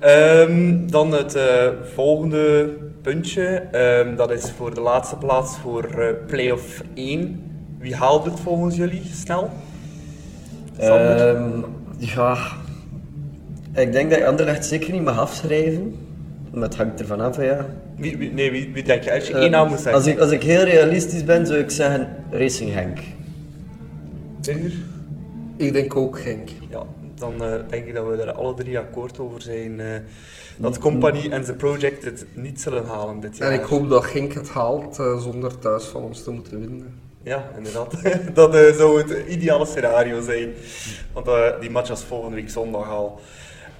Ehm, dan het eh, volgende puntje, ehm, dat is voor de laatste plaats voor eh play-off 1. Wie haalt het volgens jullie snel? Ehm, ja, ik denk dat je Anderlecht zeker niet mag afschrijven. Maar het hangt ervan af, ja. Wie, wie- nee, wie, wie denk je? Als je Eh, één naam moet zeggen. als, ik, als ik heel realistisch ben, zou ik zeggen Racing Henk. Birger? Ik denk ook Genk. Ja, dan eh, denk ik dat we er alle drie akkoord over zijn eh, dat Company en The Project het niet zullen halen dit jaar. En ik hoop dat Genk het haalt eh, zonder thuis van ons te moeten winnen. Ja, inderdaad. (laughs) dat zou het ideale scenario zijn. Want die match was volgende week zondag al.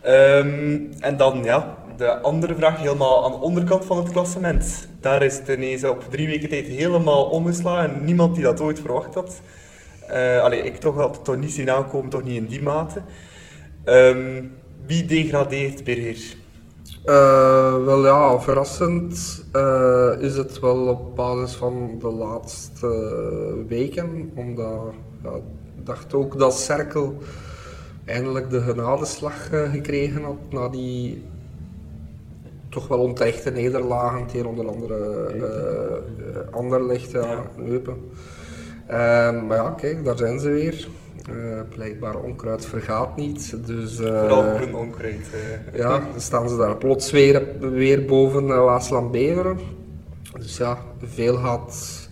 Ehm, en dan ja, de andere vraag helemaal aan de onderkant van het klassement. Daar is het op drie weken tijd helemaal omgeslagen. En niemand die dat ooit verwacht had. Eh allee, ik toch had het toch niet zien aankomen, toch niet in die mate. Ehm, wie degradeert Birger? Eh, wel ja, verrassend eh, is het wel op basis van de laatste weken. Omdat ja, ik dacht ook dat Cerkel eindelijk de genadeslag eh, gekregen had na die toch wel onterechte nederlagen tegen onder andere eh, Anderlecht, ja, Eupen. Ehm, maar ja, kijk, daar zijn ze weer. Blijkbaar onkruid vergaat niet. Dus, Vooral groen onkruid. ja, dan staan ze daar plots weer, weer boven uh, Waasland Beveren. Dus ja, veel gaat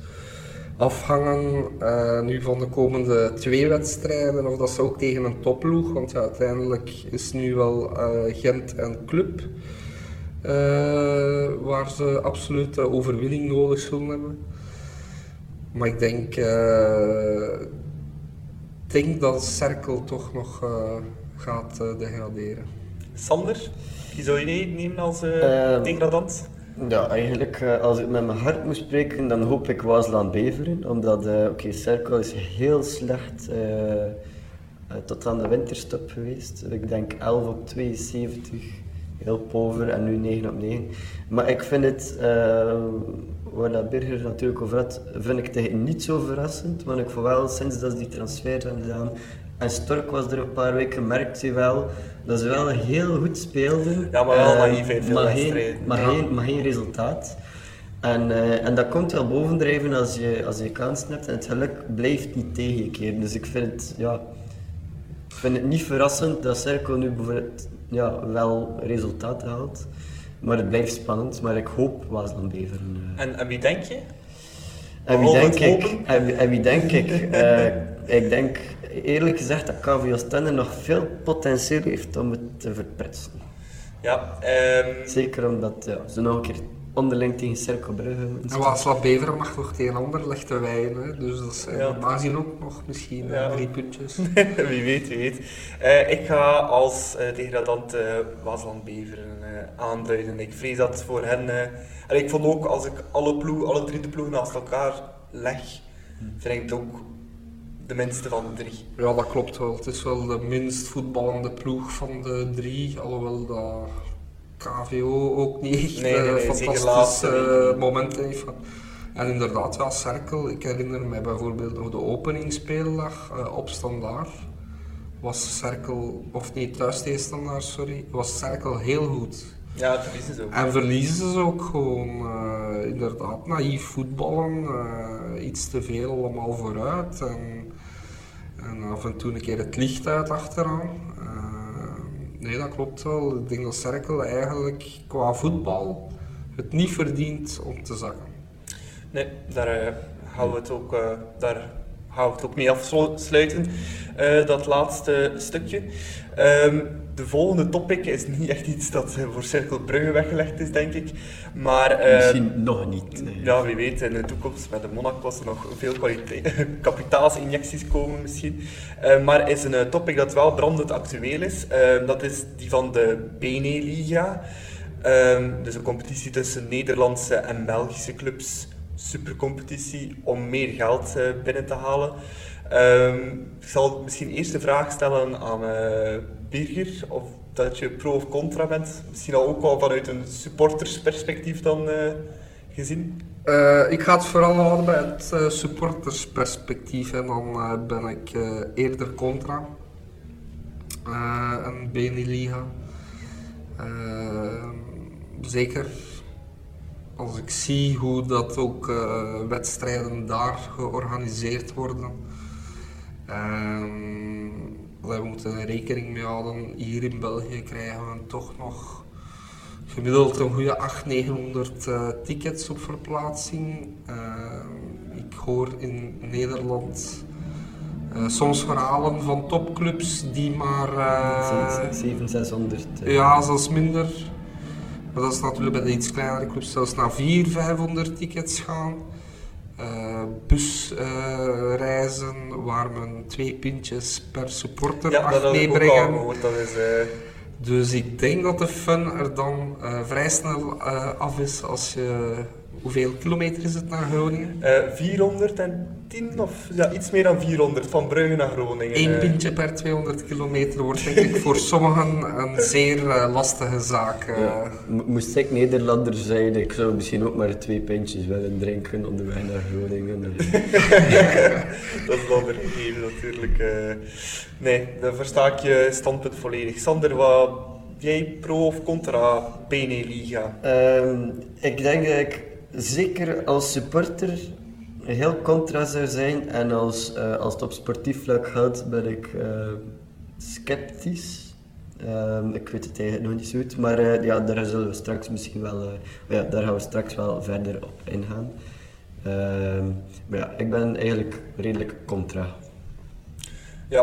afhangen eh, nu van de komende twee wedstrijden. Of dat ze ook tegen een topploeg, want ja, uiteindelijk is nu wel eh, Gent en Club. eh, waar ze absoluut overwinning nodig zullen hebben. Maar ik denk, eh, denk dat Cerkel toch nog eh, gaat eh, degraderen. Sander, wie zou je nemen als eh, Ehm, degradant? Ja, eigenlijk, eh, als ik met mijn hart moet spreken, dan hoop ik Waasland Beveren. Omdat, eh oké, Cerkel is heel slecht eh, tot aan de winterstop geweest. Ik denk 11 op 72, heel pover, en nu 9 op 9. Maar ik vind het, waar dat Birger natuurlijk over had, vind ik niet zo verrassend. Want ik vond wel, sinds dat ze die transfer hebben gedaan, en Stork was er een paar weken, merkte je wel dat ze wel heel goed speelden. Ja, maar wel Eh, naïef in veel maar geen, maar, Ja. geen, maar geen resultaat. En, eh, en dat komt wel bovendrijven als je, als je kansen hebt en het geluk blijft niet tegen je keren. Dus ik vind het, ja, ik vind het niet verrassend dat Cerco nu bijvoorbeeld ja, wel resultaten haalt. Maar het blijft spannend, maar ik hoop Waasland Beveren. eh. En, en wie denk je? En wie denk ik? En, wie- en wie denk ik? (laughs) Eh, ik denk eerlijk gezegd dat KVO Stende nog veel potentieel heeft om het te verprutsen. Ja, ehm, Zeker omdat ja, ze nog een keer onderling tegen Cerco Brugge moeten En spelen. Waasland Beveren mag toch tegen ander lichte wijn, hè? dus dat zijn Ja. normaal gezien ook nog misschien eh, Ja. drie puntjes. (laughs) wie weet, wie weet. Eh, ik ga als eh degradant eh Waasland Beveren eh, aanduiden. Ik vrees dat voor hen... eh, en ik vond ook, als ik alle, ploeg, alle drie de ploegen naast elkaar leg, vind ik het ook de minste van de drie. Ja, dat klopt wel. Het is wel de minst voetballende ploeg van de drie, alhoewel dat KVO ook niet echt Nee, nee, eh, nee, niet. momenten heeft. En inderdaad, ja, Cerkel. Ik herinner me bijvoorbeeld nog de openingsspeeldag eh, op Standaard. Was Cerkel, of niet thuis tegen Standaard, sorry, was Cerkel heel goed. Ja, dat is het ook. En verliezen ze ook gewoon eh, inderdaad naïef voetballen, iets te veel allemaal vooruit en, en af en toe een keer het licht uit achteraan. Eh, nee, dat klopt wel. Ik denk Cerkel eigenlijk qua voetbal het niet verdient om te zakken. Nee, daar eh, gaan we het ook, eh, daar gaan we het ook mee afsluiten. Dat laatste stukje. Ehm, de volgende topic is niet echt iets dat eh, voor Cirkel Brugge weggelegd is, denk ik. Maar eh, Misschien nog niet. nee. ja, wie weet, in de toekomst met de Monaco als er nog veel (laughs) kapitaalsinjecties komen misschien. Eh, maar is een topic dat wel brandend actueel is. Eh, dat is die van de Beneliga. Ehm dus een competitie tussen Nederlandse en Belgische clubs. Supercompetitie om meer geld binnen te halen. Ehm, ik zal misschien eerst de vraag stellen aan Birger, of dat je pro of contra bent. Misschien al ook al vanuit een supportersperspectief dan eh, gezien. Eh, ik ga het vooral houden bij het eh, supportersperspectief en dan ben ik eerder contra. Een Beneliga. Zeker als ik zie hoe dat ook wedstrijden daar georganiseerd worden. Ehm, we moeten er rekening mee houden. Hier in België krijgen we toch nog gemiddeld een goede 800, 900 eh, tickets op verplaatsing. Ehm, ik hoor in Nederland eh, soms verhalen van topclubs die maar. eh, 700, 600. eh, ja, zelfs minder. Maar dat is natuurlijk bij de iets kleinere clubs zelfs naar 400, 500 tickets gaan. Eh, busreizen waar men twee pintjes per supporter Ja, ik ook meebrengen. gehoord. Dat is, eh, Dus ik denk dat de fun er dan eh, vrij snel eh, af is als je... Hoeveel kilometer is het naar Groningen? eh, 410 of ja, iets meer dan 400 van Brugge naar Groningen. Eén eh. pintje per 200 kilometer wordt denk ik voor sommigen een zeer eh, lastige zaak. Ja. Moest ik Nederlander zijn, ik zou misschien ook maar twee pintjes willen drinken onderweg naar Groningen. (laughs) Dat is dan weer gegeven natuurlijk. eh. nee, dan versta ik je standpunt volledig. Sander, wat jij pro of contra Beneliga? Ehm, ik denk dat ik zeker als supporter heel contra zou zijn en als, eh, als het op sportief vlak gaat ben ik eh, sceptisch. Ehm, ik weet het eigenlijk nog niet zo goed, maar eh, ja, daar zullen we straks misschien wel, eh, ja, daar gaan we straks wel verder op ingaan. Ehm, maar ja, ik ben eigenlijk redelijk contra. Ja,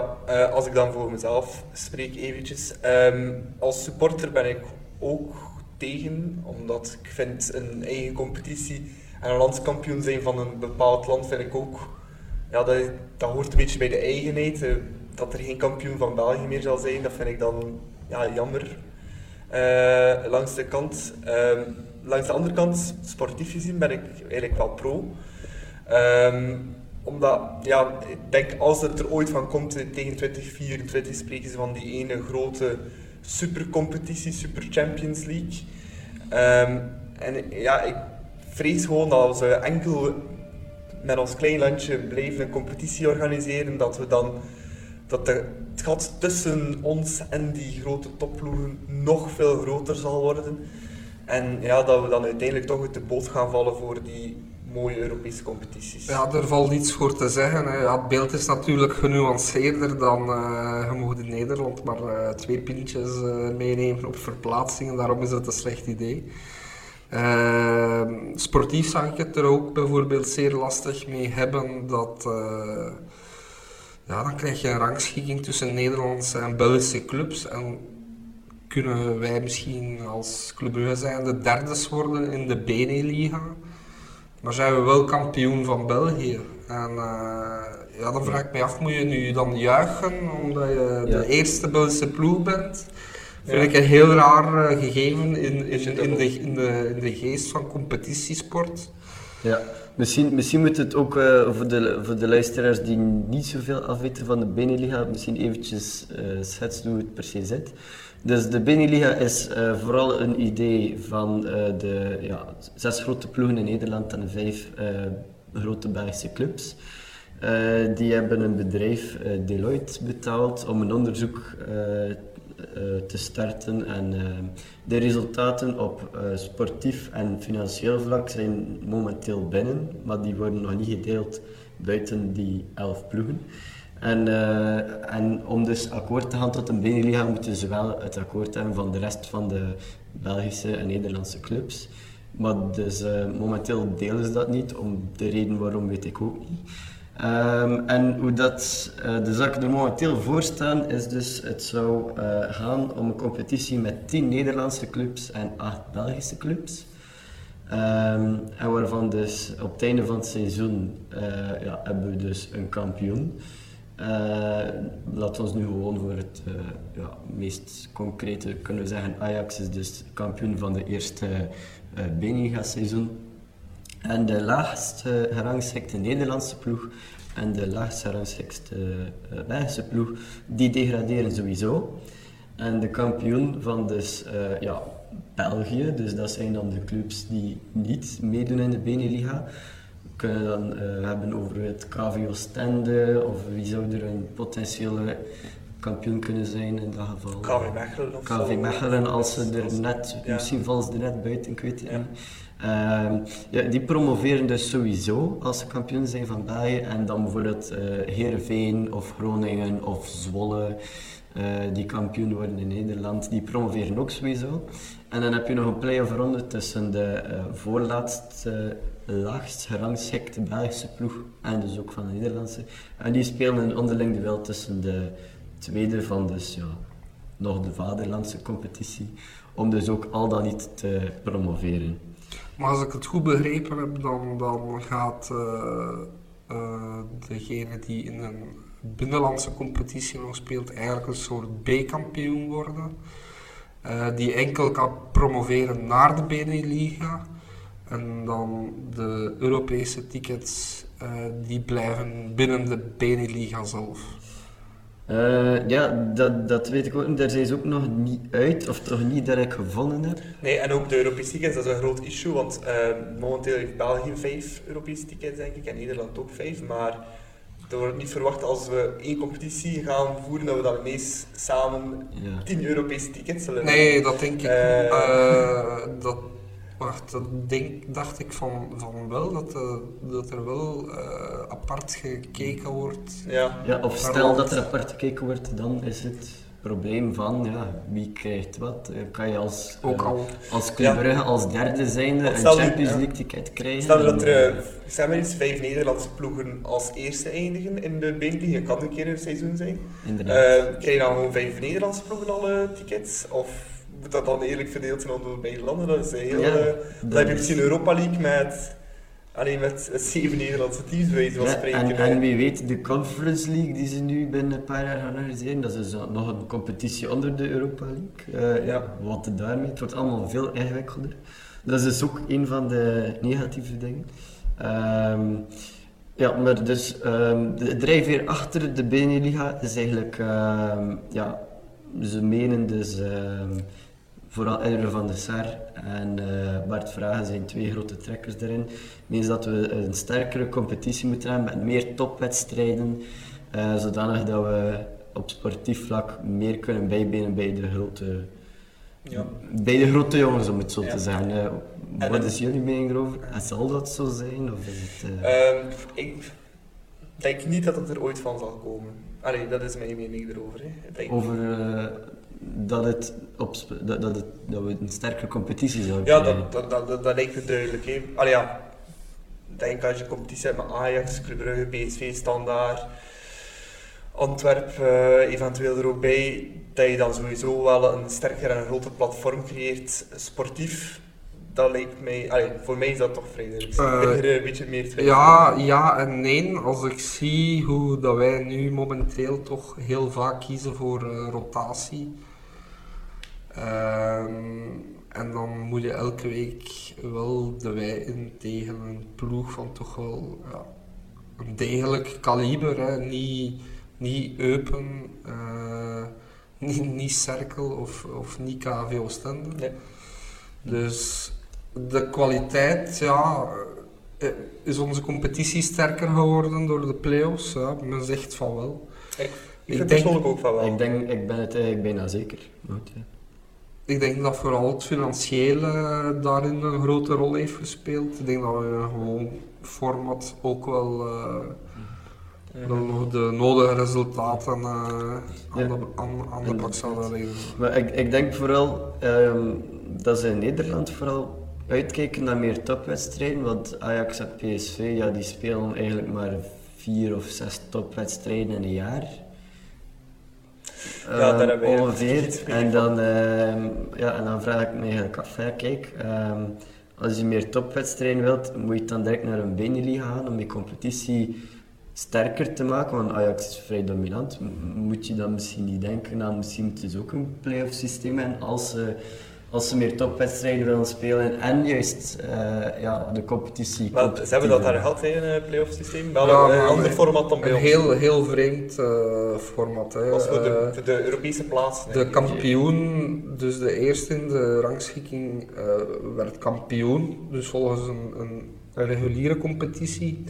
als ik dan voor mezelf spreek eventjes. Ehm, als supporter ben ik ook tegen, omdat ik vind een eigen competitie en een landskampioen zijn van een bepaald land vind ik ook, ja, dat, dat hoort een beetje bij de eigenheid. eh, dat er geen kampioen van België meer zal zijn, dat vind ik dan ja, jammer. Eh, langs de kant, ehm, langs de andere kant, sportief gezien, ben ik eigenlijk wel pro. Ehm, omdat, ja, ik denk als het er ooit van komt, eh, tegen 2024 spreken ze van die ene grote supercompetitie, Super Champions League. Ehm, en ja, ik vrees gewoon dat als we enkel met ons klein landje blijven een competitie organiseren, dat we dan dat het gat tussen ons en die grote topploegen nog veel groter zal worden. En ja, dat we dan uiteindelijk toch uit de boot gaan vallen voor die mooie Europese competities. Ja, er valt niets voor te zeggen. Hè. Het beeld is natuurlijk genuanceerder dan uh, je mag in Nederland maar uh, twee pintjes uh, meenemen op verplaatsingen. Daarom is het een slecht idee. Ehm, sportief zag ik het er ook bijvoorbeeld zeer lastig mee hebben dat ja, dan krijg je een rangschikking tussen Nederlandse en Belgische clubs. En kunnen wij misschien als Club Brugge zijn de derdes worden in de Beneliga. Maar zijn we wel kampioen van België. En uh, ja, dan vraag ik me af, moet je nu dan juichen omdat je de eerste Belgische ploeg bent? Ja. Vind ik een heel raar uh, gegeven in, in, in, de, in, de, in de geest van competitiesport. Ja, misschien, misschien moet het ook uh, voor, de, voor de luisteraars die niet zoveel afweten van de Beneliga, misschien eventjes schetsen hoe het per se zit. Dus de Beneliga is uh, vooral een idee van uh, de ja, zes grote ploegen in Nederland en vijf uh, grote Belgische clubs. die hebben een bedrijf, Deloitte, betaald om een onderzoek te starten. En de resultaten op sportief en financieel vlak zijn momenteel binnen, maar die worden nog niet gedeeld buiten die elf ploegen. En, uh, en om dus akkoord te gaan tot een Beneliga moeten ze wel het akkoord hebben van de rest van de Belgische en Nederlandse clubs. Maar dus uh, momenteel delen ze dat niet, om de reden waarom weet ik ook niet. Um, en hoe dat, uh, de zaken er momenteel voor staan, is dus het zou gaan om een competitie met 10 Nederlandse clubs en 8 Belgische clubs. Um, en waarvan dus op het einde van het seizoen ja, hebben we dus een kampioen. Uh, laten we ons nu gewoon voor het uh, ja, meest concrete kunnen zeggen. Ajax is dus kampioen van de eerste uh, Beniga-seizoen. En de laagst gerangschikte Nederlandse ploeg en de laagst gerangschikte Belgische ploeg, die degraderen sowieso. En de kampioen van dus, ja, België, dus dat zijn dan de clubs die niet meedoen in de Beneliga kunnen dan uh, hebben over het KV Oostende of wie zou er een potentiële kampioen kunnen zijn in dat geval. KV Mechelen of KV Mechelen als ze er net, ja. misschien vallen ze er net buiten, ik weet het ja. niet. Uh, ja, die promoveren dus sowieso als ze kampioen zijn van België en dan bijvoorbeeld uh, Heerenveen of Groningen of Zwolle uh, die kampioen worden in Nederland, die promoveren ook sowieso. En dan heb je nog een play-off ronde tussen de voorlaatste laagst gerangschikte Belgische ploeg en dus ook van de Nederlandse. En die spelen onderling duel tussen de tweede van dus ja, nog de vaderlandse competitie, om dus ook al dan niet te promoveren. Maar als ik het goed begrepen heb, dan, dan gaat uh, uh, degene die in een binnenlandse competitie nog speelt, eigenlijk een soort B-kampioen worden. Uh, die enkel kan promoveren naar de Beneliga. En dan de Europese tickets, uh, die blijven binnen de Beneliga zelf. Uh, ja, dat, dat weet ik ook niet. Daar zijn ze ook nog niet uit, of toch niet dat ik gevonden heb. Nee, en ook de Europese tickets, dat is een groot issue, want uh, momenteel heeft België vijf Europese tickets, denk ik, en Nederland ook vijf, maar er wordt niet verwacht als we één competitie gaan voeren, dat we dan ineens samen ja. tien Europese tickets zullen Nee, dat denk ik. Uh, dat Wacht, dat denk, dacht ik van, van wel, dat, uh, dat er wel uh, apart gekeken wordt. Ja, ja of stel dat er apart gekeken wordt, dan is het probleem van ja, wie krijgt wat. Uh, kan je als, Ook al. als Club Brugge als derde zijnde een Champions League ticket krijgen? Stel dat er zeg eens, vijf Nederlandse ploegen als eerste eindigen in de Benelux, kan een keer een seizoen zijn. Inderdaad. krijg je dan gewoon vijf Nederlandse ploegen alle tickets? Of moet dat dan eerlijk verdeeld zijn onder beide landen. Dat is heel, ja, uh, dan heb je misschien Europa League met, alleen met zeven Nederlandse teams, bij van spreken. En, en, wie weet, de Conference League die ze nu binnen een paar jaar gaan organiseren, dat is nog een competitie onder de Europa League. Uh, ja, wat daarmee, het wordt allemaal veel ingewikkelder. Dat is dus ook een van de negatieve dingen. Um, ja, maar dus um, de drijfveer achter de Beneliga is eigenlijk, um, ja, ze menen dus vooral Edwin van der Sar en uh, Bart Vragen zijn twee grote trekkers daarin. Means dat we een sterkere competitie moeten hebben met meer topwedstrijden, uh, zodanig dat we op sportief vlak meer kunnen bijbenen bij de grote Ja. bij de grote jongens, om het zo Ja. te zeggen. Eh, wat dan- is jullie mening erover? En zal dat zo zijn? Of is het, eh, Ehm, ik denk niet dat het er ooit van zal komen. Allee, dat is mijn mening erover. Over eh, dat, het op, dat, dat, het, dat we een sterkere competitie zouden Ja, krijgen? dat, dat, dat, dat, dat lijkt me duidelijk. Hè. Allee, ja. Ik denk als je competitie hebt met Ajax, Club Brugge, PSV, Standaard, Antwerpen eventueel er ook bij, dat je dan sowieso wel een sterker en groter platform creëert, sportief. Dat lijkt mij, allee, voor mij is dat toch vrij duidelijk. Eh, Ik ben er een beetje meer twijfel Ja, ja en nee. Als ik zie hoe dat wij nu momenteel toch heel vaak kiezen voor eh, rotatie. Ehm, en dan moet je elke week wel de wei in tegen een ploeg van toch wel ja, een degelijk kaliber. Hè. Niet, niet Eupen, eh, niet, niet Cerkel of, of niet KV Oostende. Nee. Dus de kwaliteit, ja, eh, is onze competitie sterker geworden door de play-offs? Ja, men zegt van wel. Ik, ik Ik vind denk- persoonlijk ook van wel. Ik, denk, ik ben het eigenlijk bijna zeker. Goed, ja. Ik denk dat vooral het financiële daarin een grote rol heeft gespeeld. Ik denk dat we een gewoon format ook wel, eh, wel nog de nodige resultaten eh, aan, Ja. de, aan, aan de bak zouden leggen. Maar ik, ik denk vooral ehm, dat ze in Nederland vooral uitkijken naar meer topwedstrijden. Want Ajax en PSV ja, die spelen eigenlijk maar vier of zes topwedstrijden in een jaar. Ja, daar hebben wij ongeveer. En dan, ehm, ja, en dan vraag ik me eigenlijk af, kijk, ehm, als je meer topwedstrijden wilt, moet je dan direct naar een Benelli gaan om je competitie sterker te maken, want Ajax is vrij dominant. Moet je dan misschien niet denken aan, misschien moeten ze ook een play-off systeem hebben als ze, als ze meer topwedstrijden willen spelen en juist eh, ja, de competitie Maar ze hebben dat daar gehad in een playoff systeem. Wel Ja, een maar ander format dan bij Een heel, heel vreemd eh, format. Hè. Was voor de, Eh, voor de Europese plaats. De kampioen, dus de eerste in de rangschikking, eh, werd kampioen. Dus volgens een, een, een reguliere competitie.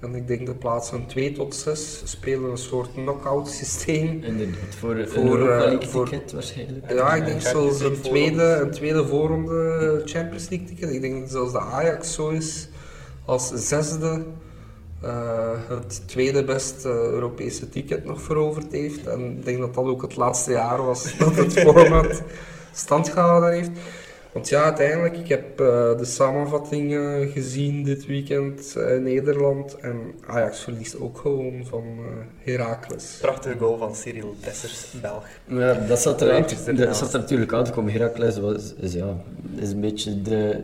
En ik denk de plaatsen 2 tot 6 spelen een soort knock-out systeem. Inderdaad, voor, Voor, voor een eh, League voor- ticket waarschijnlijk. Ja, ik denk zelfs een tweede, een tweede voorronde Champions League ticket. Ik denk dat zelfs de Ajax zo is als zesde eh, het tweede beste Europese ticket nog veroverd heeft. En ik denk dat dat ook het laatste jaar was dat het (laughs) format stand gehouden heeft. Want ja, uiteindelijk, ik heb eh, de samenvatting eh, gezien dit weekend eh, in Nederland. En Ajax verliest ook gewoon van eh Heracles. Prachtige goal van Cyril Dessers, Belg. Ja, dat zat er, dat zat er natuurlijk aan te komen. Heracles was, is, ja, is een beetje de,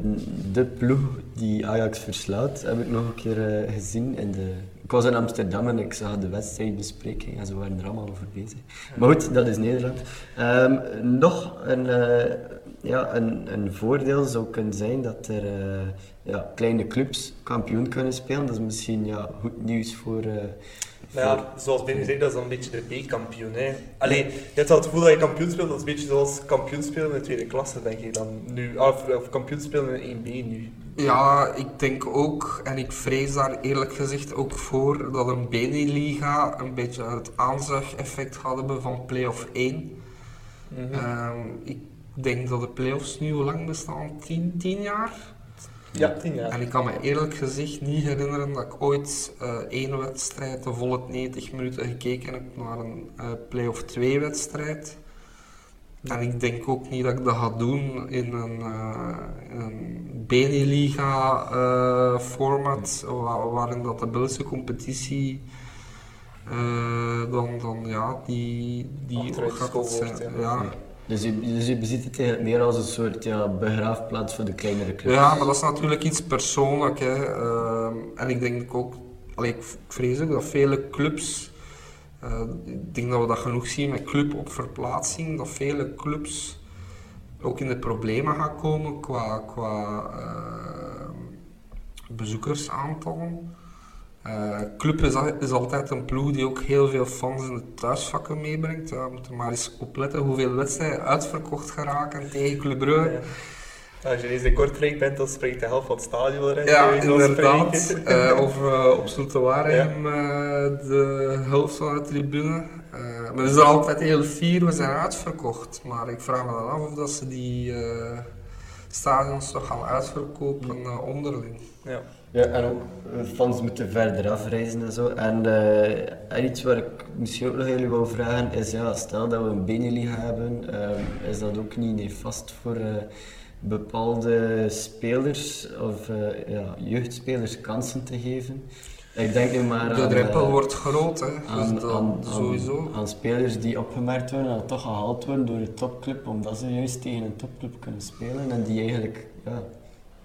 de ploeg die Ajax verslaat. Heb ik nog een keer eh, gezien. In de, ik was in Amsterdam en ik zag de wedstrijdbespreking en ze waren er allemaal over bezig. Maar goed, dat is Nederland. Ehm, nog een, eh, ja, een, een voordeel zou kunnen zijn dat er eh, ja, kleine clubs kampioen kunnen spelen. Dat is misschien ja, goed nieuws voor... eh, Maar ja, zoals Ben zei, dat is dan een beetje de B-kampioen. hè. Allee, je hebt wel het gevoel dat je kampioen speelt, dat is een beetje zoals kampioen spelen in de tweede klasse, denk ik dan. Nu, of, of kampioen spelen in 1B nu. Ja, ik denk ook, en ik vrees daar eerlijk gezegd ook voor, dat een Beneliga een beetje het aanzuigeffect gaat hebben van play-off 1. Ehm, ik denk dat de play-offs nu hoe lang bestaan? 10, 10 jaar? Ja, tien jaar. En ik kan me eerlijk gezegd niet herinneren dat ik ooit eh, één wedstrijd de volle 90 minuten gekeken heb naar een eh play-off 2 wedstrijd. En ik denk ook niet dat ik dat ga doen in een, eh, in een Beneliga eh, format, wa- waarin dat de Belgische competitie eh, dan, dan ja, die, die gaat zijn. wordt, ja. Dus je, dus je beziet het meer als een soort ja, begraafplaats voor de kleinere clubs. Ja, maar dat is natuurlijk iets persoonlijk. Hè. Ehm, en ik denk ook, ik vrees ook dat vele clubs, eh, ik denk dat we dat genoeg zien met club op verplaatsing, dat vele clubs ook in de problemen gaan komen qua, qua eh, bezoekersaantallen. Eh, club is, al- is altijd een ploeg die ook heel veel fans in de thuisvakken meebrengt. Ja, we moeten maar eens opletten hoeveel wedstrijden uitverkocht geraken tegen Club Brugge. Als je eens in Kortrijk bent, dan spreekt de helft van het stadion erin. Ja, inderdaad. Eh, of eh, op Zulte Waregem eh, de helft van de tribune. Eh, maar is er altijd heel fier, we zijn uitverkocht. Maar ik vraag me dan af of dat ze die eh, stadions toch gaan uitverkopen eh, onderling. Ja. Ja, en ook eh, fans moeten verder afreizen en zo. En, eh, en iets waar ik misschien ook nog jullie wil vragen is, ja, stel dat we een Beneliga hebben, eh, is dat ook niet nefast voor bepaalde spelers of ja, jeugdspelers kansen te geven? Ik denk nu maar De drempel wordt groot, hè. Dus aan, dat aan, sowieso. aan, aan spelers die opgemerkt worden en toch gehaald worden door de topclub, omdat ze juist tegen een topclub kunnen spelen en die eigenlijk ja,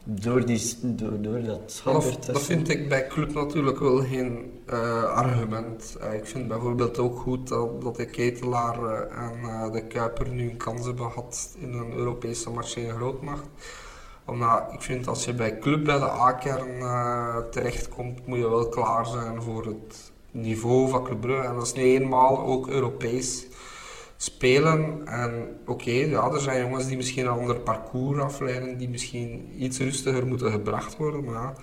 door, die, door, door dat schap Dat, vind ik bij club natuurlijk wel geen eh, argument. Eh, ik vind bijvoorbeeld ook goed dat, dat de Ketelaar eh, en de Kuiper nu een kans hebben gehad in een Europese marché in grootmacht. Omdat ik vind als je bij club bij de A-kern terechtkomt, moet je wel klaar zijn voor het niveau van Club Brugge. En dat is nu eenmaal ook Europees spelen. En oké, ja, er zijn jongens die misschien een ander parcours afleiden, die misschien iets rustiger moeten gebracht worden. Maar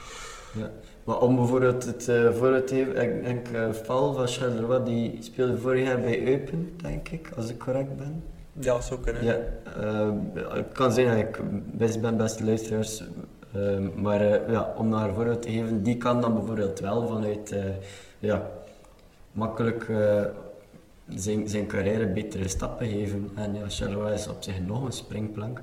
ja. Maar om bijvoorbeeld het uh, voorbeeld te geven, ik denk uh, Val van Charleroi, die speelde vorig jaar bij Eupen, denk ik, als ik correct ben. Ja, zo kunnen. Ja, uh, ik kan zeggen dat ik best ben, beste luisteraars. Uh, maar uh, ja, om naar een voorbeeld te geven, die kan dan bijvoorbeeld wel vanuit uh, ja, makkelijk uh, zijn, zijn carrière betere stappen geven. En ja, Charleroi is op zich nog een springplank.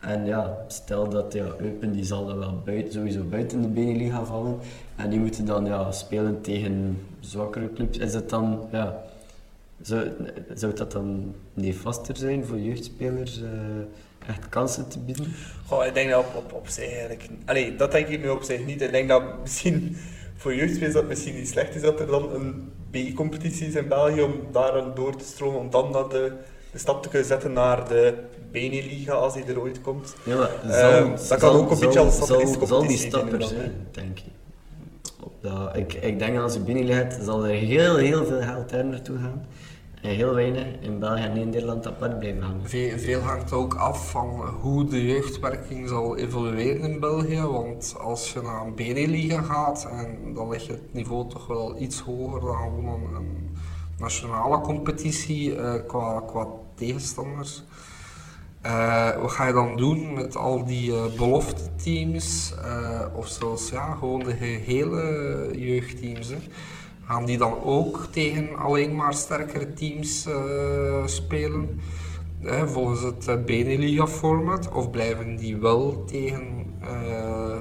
En ja, stel dat ja, Eupen die zal dan wel buiten, sowieso buiten de Beneliga vallen. En die moeten dan ja, spelen tegen zwakkere clubs. Is het dan, ja, zou, zou dat dan nefaster zijn voor jeugdspelers uh, echt kansen te bieden? Goh, ik denk dat op, op, op zich eigenlijk... Allee, dat denk ik nu op zich niet. Ik denk dat misschien voor jeugdspelers dat misschien niet slecht is dat er dan een B-competitie is in België om daar door te stromen, om dan dat de, de stap te kunnen zetten naar de Beneliga als die er ooit komt. Ja, maar zal, uh, dat kan ook een beetje als zal, zal die stap er zijn, denk ik. Dat, ik. Ik denk dat als je hebt, zal er heel, heel veel geld daar naartoe gaan. Heel weinig in België en Nederland apart blijven hangen. Veel, veel hangt ook af van hoe de jeugdwerking zal evolueren in België. Want als je naar een Beneliga gaat, en dan je het niveau toch wel iets hoger dan een, nationale competitie uh, qua, qua tegenstanders. Uh, wat ga je dan doen met al die uh, belofteteams? Of zelfs ja, gewoon de gehele jeugdteams? Hè? Gaan die dan ook tegen alleen maar sterkere teams uh, spelen? Hè, volgens het uh, Beneliga-format? Of blijven die wel tegen uh,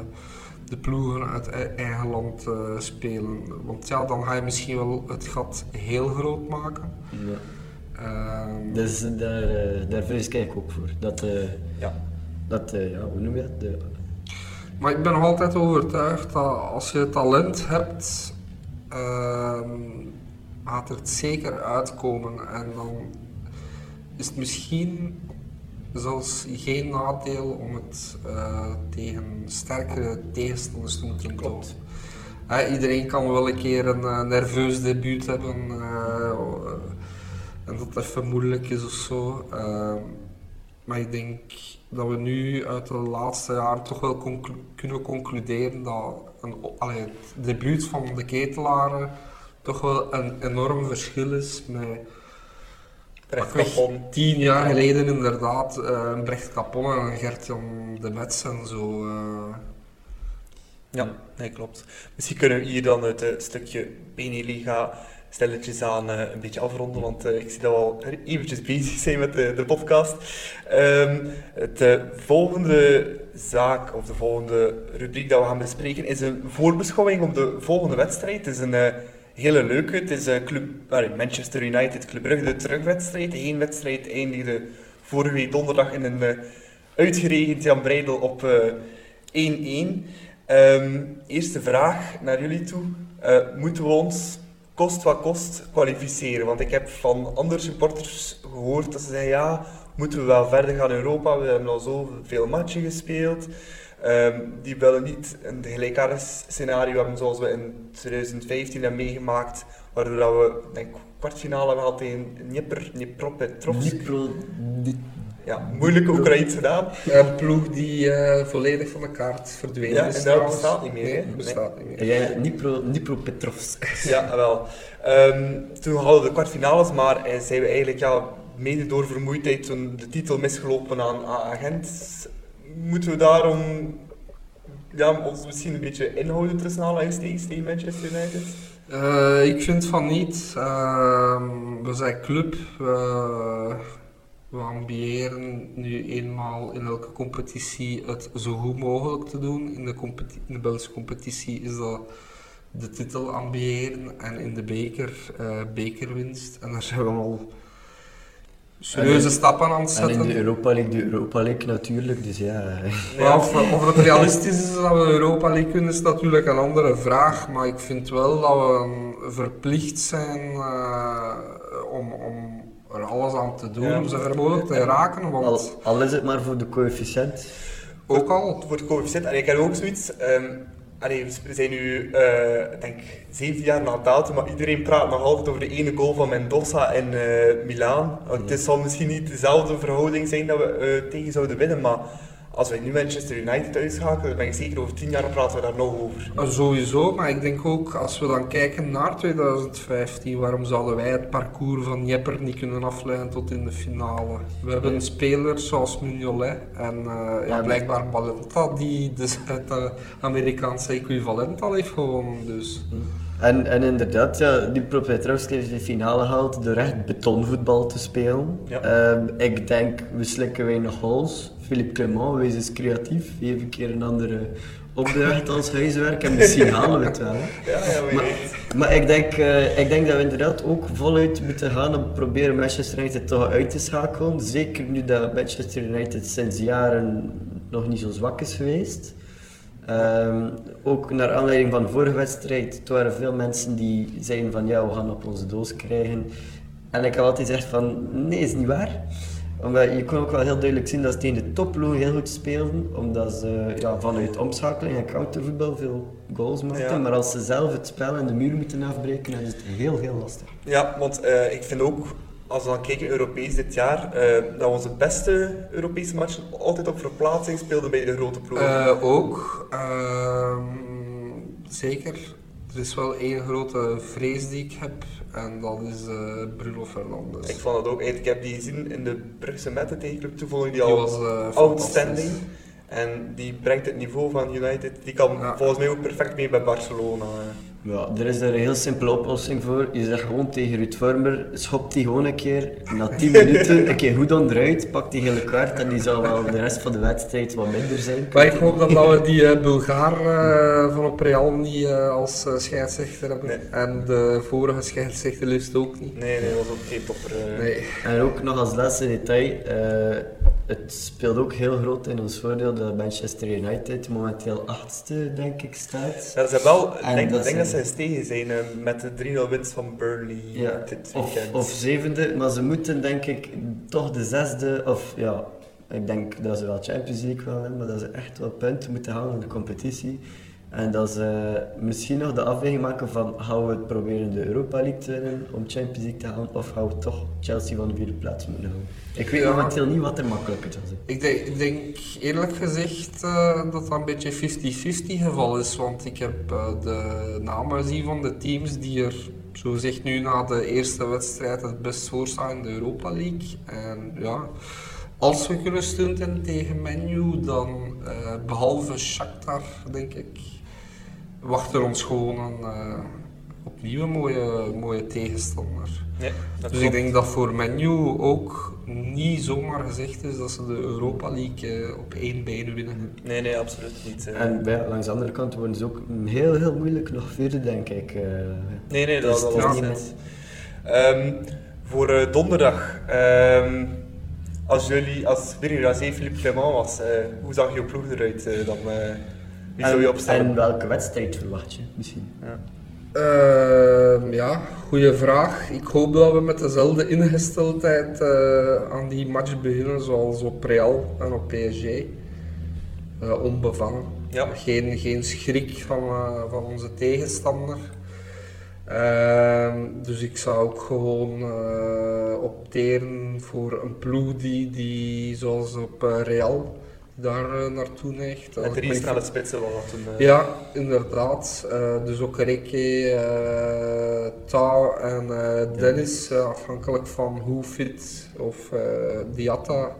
de ploegen uit eigen land spelen? Want ja, dan ga je misschien wel het gat heel groot maken. Ja. dus daar, daar vrees ik ook voor. Dat, ja. dat ja, hoe noem je dat? De... Maar ik ben nog altijd overtuigd dat als je talent hebt, gaat er het zeker uitkomen. En dan is het misschien zelfs geen nadeel om het uh, tegen sterkere tegenstanders te moeten doen. Uh, iedereen kan wel een keer een uh, nerveus debuut hebben en dat even moeilijk is of zo. Ehm, maar ik denk dat we nu uit de laatste jaren toch wel conclu kunnen concluderen dat een, allee, het debuut van de ketelaren toch wel een enorm verschil is met Brecht tien jaar geleden inderdaad uh, een Brecht Capon en Gert-Jan de Metz en zo. Uh. Ja, nee, klopt. Misschien kunnen we hier dan het uh, stukje Beneliga stilletjes aan uh, een beetje afronden, want uh, ik zie dat we al eventjes bezig zijn met de, de podcast. Um, het uh, volgende zaak, of de volgende rubriek dat we gaan bespreken, is een voorbeschouwing op de volgende wedstrijd. Het is een hele leuke. Het is club, uh, Manchester United Club Brugge, de terugwedstrijd. Eén wedstrijd eindigde vorige week donderdag in een uitgeregend Jan Breidel op 1-1. Um, eerste vraag naar jullie toe. moeten we ons kost wat kost kwalificeren. Want ik heb van andere supporters gehoord dat ze zeggen, ja, moeten we wel verder gaan in Europa, we hebben al zoveel matchen gespeeld. Um, die willen niet een gelijkaardig scenario hebben zoals we in 2015 hebben meegemaakt, waardoor we denk, kwartfinale hebben gehad tegen Dnieper, Dniepropetrovsk. Dnipro, ja, moeilijk ook al iets gedaan. Een ploeg die eh, volledig van de kaart verdwenen Ja, is. en dat bestaat niet meer, Nee, bestaat niet meer. Ja, Dnipro, Dnipropetrovsk. Ja, wel. Ehm, toen hadden we de kwartfinales, maar eh, zijn we eigenlijk ja, mede door vermoeidheid toen de titel misgelopen aan, aan Gent. Moeten we daarom ja, ons misschien een beetje inhouden tussen aanhalingstekens tegen Manchester United? Eh, ik vind van niet. Ehm, we zijn club. We, ambiëren nu eenmaal in elke competitie het zo goed mogelijk te doen. In de, competi- in de Belgische competitie is dat de titel ambiëren en in de beker eh, bekerwinst. En daar zijn we al serieuze En- stappen aan het En in zetten. de Europa League, de Europa League natuurlijk, dus ja. Of, of het realistisch is dat we Europa League kunnen, is natuurlijk een andere vraag. Maar ik vind wel dat we verplicht zijn eh, om, om er alles aan te doen Ja. om zo ver mogelijk te raken. Want Al, al is het maar voor de coëfficiënt. ook al, Voor het coëfficiënt, en ik heb ook zoiets. ehm, allee, we zijn nu, eh, ik denk, zeven jaar na datum, maar iedereen praat nog altijd over de ene goal van Mendoza in eh Milaan. Want Het zal misschien niet dezelfde verhouding zijn dat we eh, tegen zouden winnen, maar als wij nu Manchester United uitschakelen, dan ben ik zeker over tien jaar praten we daar nog over. eh, sowieso. Maar ik denk ook, als we dan kijken naar 2015, waarom zouden wij het parcours van Jepper niet kunnen afleiden tot in de finale? We hebben spelers zoals Mignolet en eh, ja, blijkbaar Balenta, die de Zuid-Amerikaanse equivalent al heeft gewonnen. Dus. En, en inderdaad, ja, die Petrovsk heeft de finale gehaald door echt betonvoetbal te spelen. Ja. Ehm, ik denk, we slikken weinig goals. Philippe Clement, wees eens creatief. Geef een keer een andere opdracht als huiswerk en misschien (laughs) halen we het wel. hè. Ja, ja, Maar, maar ik, denk, eh, ik denk dat we inderdaad ook voluit moeten gaan om proberen Manchester United toch uit te schakelen. Zeker nu dat Manchester United sinds jaren nog niet zo zwak is geweest. Ehm, ook naar aanleiding van de vorige wedstrijd, er waren veel mensen die zeiden van ja, we gaan op onze doos krijgen. En ik heb altijd gezegd van nee, is niet waar. Omdat je kon ook wel heel duidelijk zien dat ze tegen de topploeg heel goed speelden, omdat ze ja, vanuit omschakeling en countervoetbal veel goals maakten. Ja. Maar als ze zelf het spel en de muur moeten afbreken, dan is het heel, heel lastig. Ja, want eh, ik vind ook, als we dan kijken Europees dit jaar, eh, dat onze beste Europese matchen altijd op verplaatsing speelden bij de grote ploegen. Eh, ook, ehm, zeker. Er is wel één grote vrees die ik heb en dat is eh, Bruno Fernandes. ik vond dat ook, ik heb die gezien in de Brugse Mette tegen Club Toeval, die Die al was eh, outstanding. En die brengt het niveau van United, die kan Ja. volgens mij ook perfect mee bij Barcelona. Ja, er is daar een heel simpele oplossing voor. Je zegt gewoon tegen Ruud Vormer, schop die gewoon een keer, na 10 (laughs) minuten, een keer goed onderuit, pak die gele kaart en die zal wel de rest van de wedstrijd wat minder zijn. Maar ik hoop dan dat we die eh, Bulgaar eh, van op Real niet eh, als scheidsrechter hebben. Nee. En de vorige scheidsrechter lust ook niet. Nee, nee, dat was ook geen topper. Nee. En ook nog als laatste detail, eh, het speelt ook heel groot in ons voordeel dat Manchester United momenteel achtste, denk ik, staat. Ja, ze hebben wel, ik En denk, dat denk dat ze gestegen zijn eh, met de 3-0 winst van Burnley Ja, dit of, weekend. of zevende, maar ze moeten denk ik toch de zesde, of ja, ik denk dat ze wel Champions League wel hebben, maar dat ze echt wel punten moeten halen in de competitie. En dat ze misschien nog de afweging maken van gaan we het proberen de Europa League te winnen om Champions League te halen, of gaan we toch Chelsea van de vierde plaats moeten houden. Ik weet Ja. momenteel niet wat er makkelijker zijn. Ik denk, ik denk eerlijk gezegd eh, dat dat een beetje 50-50 geval is. Want ik heb eh, de namen gezien van de teams die er, zo zegt nu na de eerste wedstrijd, het best voor staan in de Europa League. En ja, als we kunnen stunten tegen Menu, dan eh, behalve Shakhtar, denk ik, wacht er ons gewoon een eh, opnieuw een mooie, mooie tegenstander. Nee, dat Dus ik denk dat voor Menu ook niet zomaar gezegd is dat ze de Europa League eh, op één been winnen. Nee, nee, absoluut niet. eh. En bij, langs de andere kant worden ze ook heel, heel moeilijk nog vierde, denk ik. eh. Nee, nee, dat, Dus dat het was is niet. Ehm, voor donderdag, ehm, als jullie, als Birger Razé Philippe Clement was, eh, hoe zag je ploeg eruit eh, dan? Wie zou je en, opstellen? en welke wedstrijd verwacht je misschien? Ja. Ehm, ja, goede vraag. Ik hoop dat we met dezelfde ingesteldheid eh, aan die match beginnen zoals op Real en op PSG. Eh, onbevangen. Ja. Geen, geen schrik van, eh, van onze tegenstander. Ehm, dus ik zou ook gewoon eh, opteren voor een ploeg die, die zoals op Real daar eh, naartoe neigt. Ik drie snelle spitsen was dat toen. eh, ja, inderdaad. Eh, dus ook Reke, eh Tau en Dennis, afhankelijk van hoe fit of eh Diatta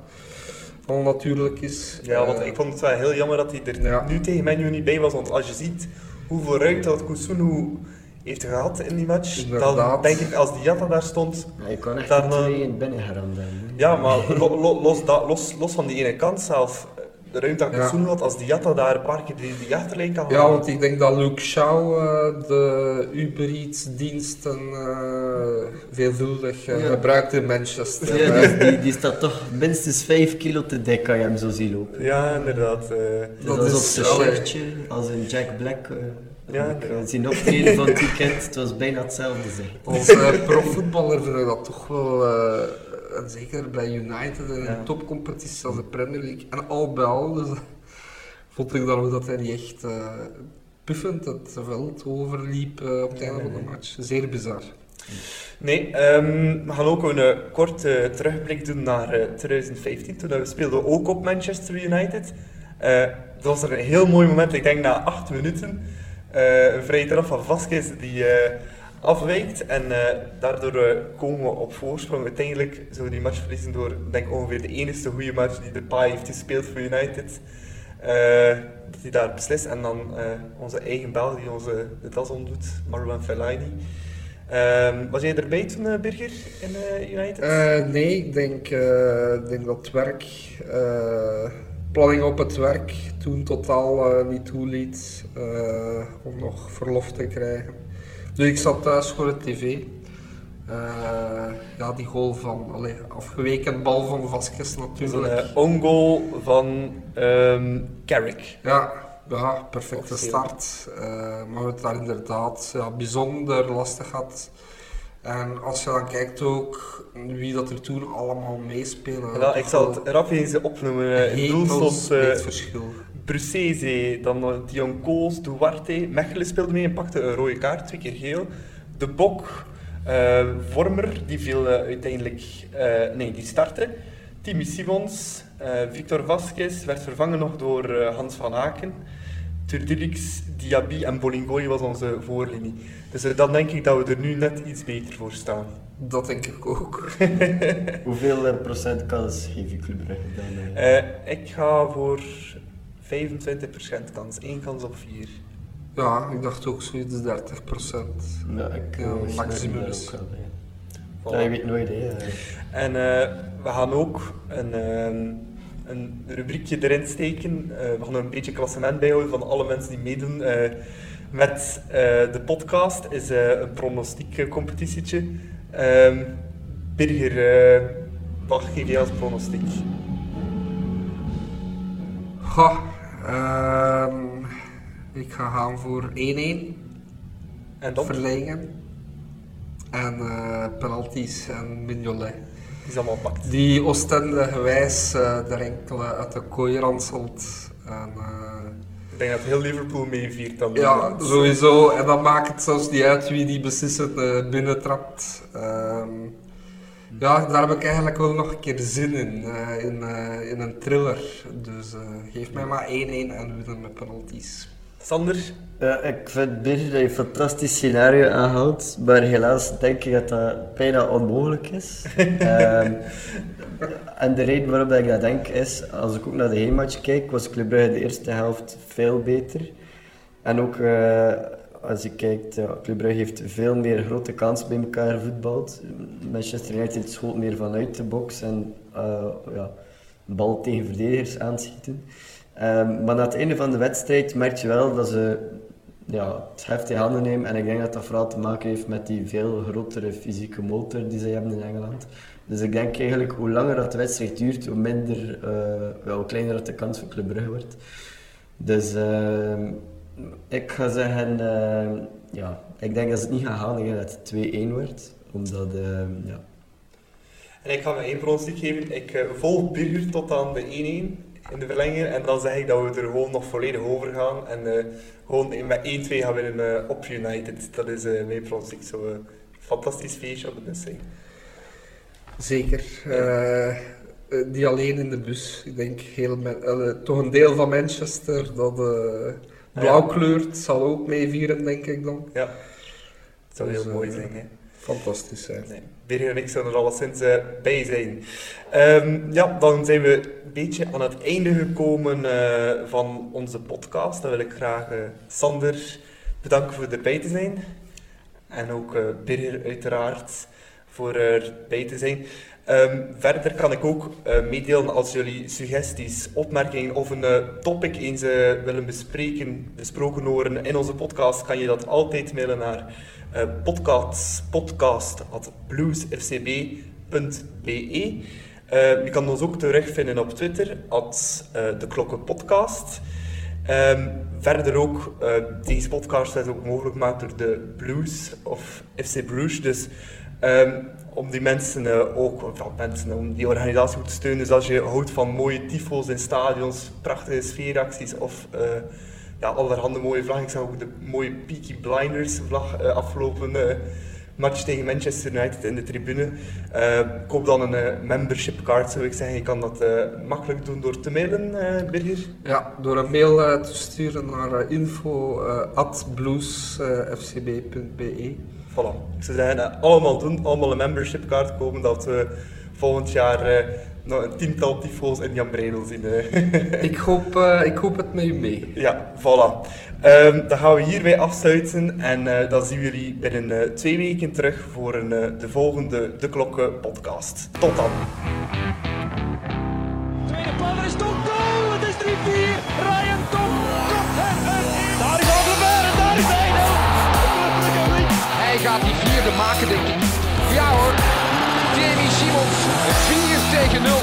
van natuurlijk is. Ja, want ik vond het wel heel jammer dat hij er Ja. nu tegen Menu niet bij was. Want als je ziet hoeveel ruimte dat Kusunu heeft gehad in die match, dan denk ik als Diatta daar stond. Ja, je kan echt Dan, twee in binnen geramd. Ja, maar lo- lo- los, da- los, los van die ene kant zelf, de ruimte aan Ja. Had, als Diatta daar een paar keer die, die achterlijn kan Ja, halen. want ik denk dat Luke Shaw eh, de Uber Eats diensten eh, veelvuldig eh, Ja. gebruikt in Manchester. Ja, die, die, die staat toch minstens 5 kilo te dik, kan je hem zo zien lopen. Ja, inderdaad. Dus Dat dat is op zijn shirtje, als een Jack Black. Ja, ik zien optreden van het weekend, het was bijna hetzelfde zeg. Als profvoetballer vind ik dat toch wel, eh, en zeker bij United in Ja. een topcompetitie als de Premier League en al bij al, dus, (laughs) vond ik dan ook dat hij niet echt eh, puffend het veld overliep eh, op het einde van de match. Zeer bizar. Nee, ehm, we gaan ook een eh, korte terugblik doen naar eh, 2015. Toen we speelden ook op Manchester United. Dat was er een heel mooi moment, ik denk na acht minuten. Een vrije trap van Vasquez die afwijkt. En eh, daardoor eh, komen we op voorsprong. Uiteindelijk zouden we die match verliezen door denk ongeveer de enige goede match die de Pai heeft gespeeld voor United. Eh, dat hij daar beslist. En dan onze eigen Bel die onze de das omdoet, Marwan Fellaini. Ehm, was jij erbij toen, eh, Birger, in United? Nee, ik denk, denk dat het werk, planning op het werk toen totaal niet toeliet om nog verlof te krijgen. Dus ik zat thuis voor de tv. Eh, ja, die goal van, allee, afgeweken bal van Vasquez natuurlijk. een uh, van ehm Carrick. Ja, ja, perfecte start. Eh, maar het daar inderdaad ja, bijzonder lastig had. En als je dan kijkt ook wie dat er toen allemaal meespelen. Ja, ik zal het rap eens opnoemen. In doel stond eh verschil. Brucese, dan uh, Dion Kools, Duarte, Mechelen speelde mee en pakte een rode kaart, twee keer geel. De Bok, eh, Vormer, die viel eh, uiteindelijk, eh, nee, die startte. Timmy Simons, eh, Victor Vasquez werd vervangen nog door eh, Hans van Aken. Turdilix, Diaby en Bolingoy was onze voorlinie. Dus dan denk ik dat we er nu net iets beter voor staan. Dat denk ik ook. (laughs) Hoeveel procent kans geef je Club Brugge dan? ik ga voor 25% kans, één kans op vier. Ja, ik dacht ook zoiets 30 procent. Ja, ik Ja, eh, maximum is-. Voilà. Ja, je weet nooit, hè. eh. En eh, we gaan ook een, ehm, een rubriekje erin steken. Eh, we gaan er een beetje klassement bijhouden van alle mensen die meedoen eh, met eh, de podcast. is eh, een pronostiek eh, competitietje. Ehm, Birger, eh, wat geef jij als pronostiek? Goh, ehm, ik ga gaan voor 1-1. En dan? Verlengen. En eh, penalties en Mignolet. Die is allemaal pakt. Die Oostende gewijs uh, er enkele uit de kooi ranselt. En, uh, Ik denk dat heel Liverpool meeviert dan. ja, sowieso. En dan maakt het zelfs niet uit wie die beslissend uh, binnentrapt. Um, ja, daar heb ik eigenlijk wel nog een keer zin in. Uh, in, uh, in een thriller. Dus geef mij maar 1-1 en winnen met penalties. Sander? Ja, ik vind Birger dat je een fantastisch scenario aanhaalt, maar helaas denk ik dat dat bijna onmogelijk is. um, (laughs) en de reden waarom ik dat denk is, als ik ook naar de heenmatch kijk, was Club Brugge de eerste helft veel beter. En ook uh, als je kijkt, uh, Club Brugge heeft veel meer grote kansen bij elkaar gevoetbald. Manchester United schoot meer vanuit de box en uh, ja, bal tegen verdedigers aanschieten. Um, maar na het einde van de wedstrijd merk je wel dat ze ja, het heft in handen nemen. En ik denk dat dat vooral te maken heeft met die veel grotere fysieke motor die ze hebben in Engeland. Dus ik denk eigenlijk hoe langer dat de wedstrijd duurt, hoe minder, ja, hoe kleiner dat de kans voor Club Brugge wordt. Dus uh, ik ga zeggen, uh, ja, ik denk dat ze het niet gaan halen, dat het 2-1 wordt. Omdat, ja. En ik ga me één pronostiek geven. Ik uh, volg Birger tot aan de 1-1. in de verlenging. En dan zeg ik dat we er gewoon nog volledig over gaan. En eh, gewoon met 1-2 gaan winnen uh, op United. Dat is uh, mijn pronostic. Zo uh, fantastisch feestje op de bussing. Zeker. die alleen in de bus. Ik denk heel toch een deel van Manchester dat blauw kleurt. Zal ook meevieren, denk ik dan. Ja, het zou dus, heel mooi zijn. Hè? Fantastisch zijn. Nee. Birger en ik zullen er alleszins uh, bij zijn. Um, ja, dan zijn we een beetje aan het einde gekomen uh, van onze podcast. Dan wil ik graag uh, Sander bedanken voor erbij te zijn. En ook Birger uiteraard voor erbij te zijn. Um, verder kan ik ook meedelen als jullie suggesties, opmerkingen of een topic eens willen bespreken, besproken horen in onze podcast, kan je dat altijd mailen naar uh, podcast, podcast bluesfcb.be. Uh, je kan ons ook terugvinden op Twitter, at uh, de Klokkenpodcast. Um, verder ook, uh, deze podcast is ook mogelijk gemaakt door de Blues of FC Bruges. Dus um, om die mensen uh, ook, of mensen, om die organisatie goed te steunen. Dus als je houdt van mooie tyfo's in stadions, prachtige sfeeracties of uh, ja, allerhande mooie vlaggen. Ik zag ook de mooie Peaky Blinders vlag uh, afgelopen uh, match tegen Manchester United in de tribune. Uh, koop dan een membership card, zou ik zeggen. Je kan dat makkelijk doen door te mailen, Birger. Ja, door een mail te sturen naar info at. Voilà. Ik zou zeggen, allemaal doen, allemaal een membership card kopen, dat we volgend jaar nog een tiental tyfo's in Jan Breidel zien. (laughs) ik, hoop, uh, ik hoop het met u mee. Ja, voilà. Um, dan gaan we hierbij afsluiten en uh, dan zien we jullie binnen uh, twee weken terug voor een, de volgende De Klokken podcast. Tot dan. Tweede paal is toch goal! Het is 3-4. Ryan Gaat die vierde maken, denk ik. Ja hoor, Jamie Simons, 4 tegen 0.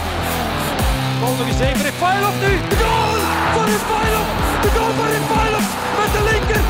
Bal nog eens even, Refailov nu, de goal van up. de goal van Refailov met de linker.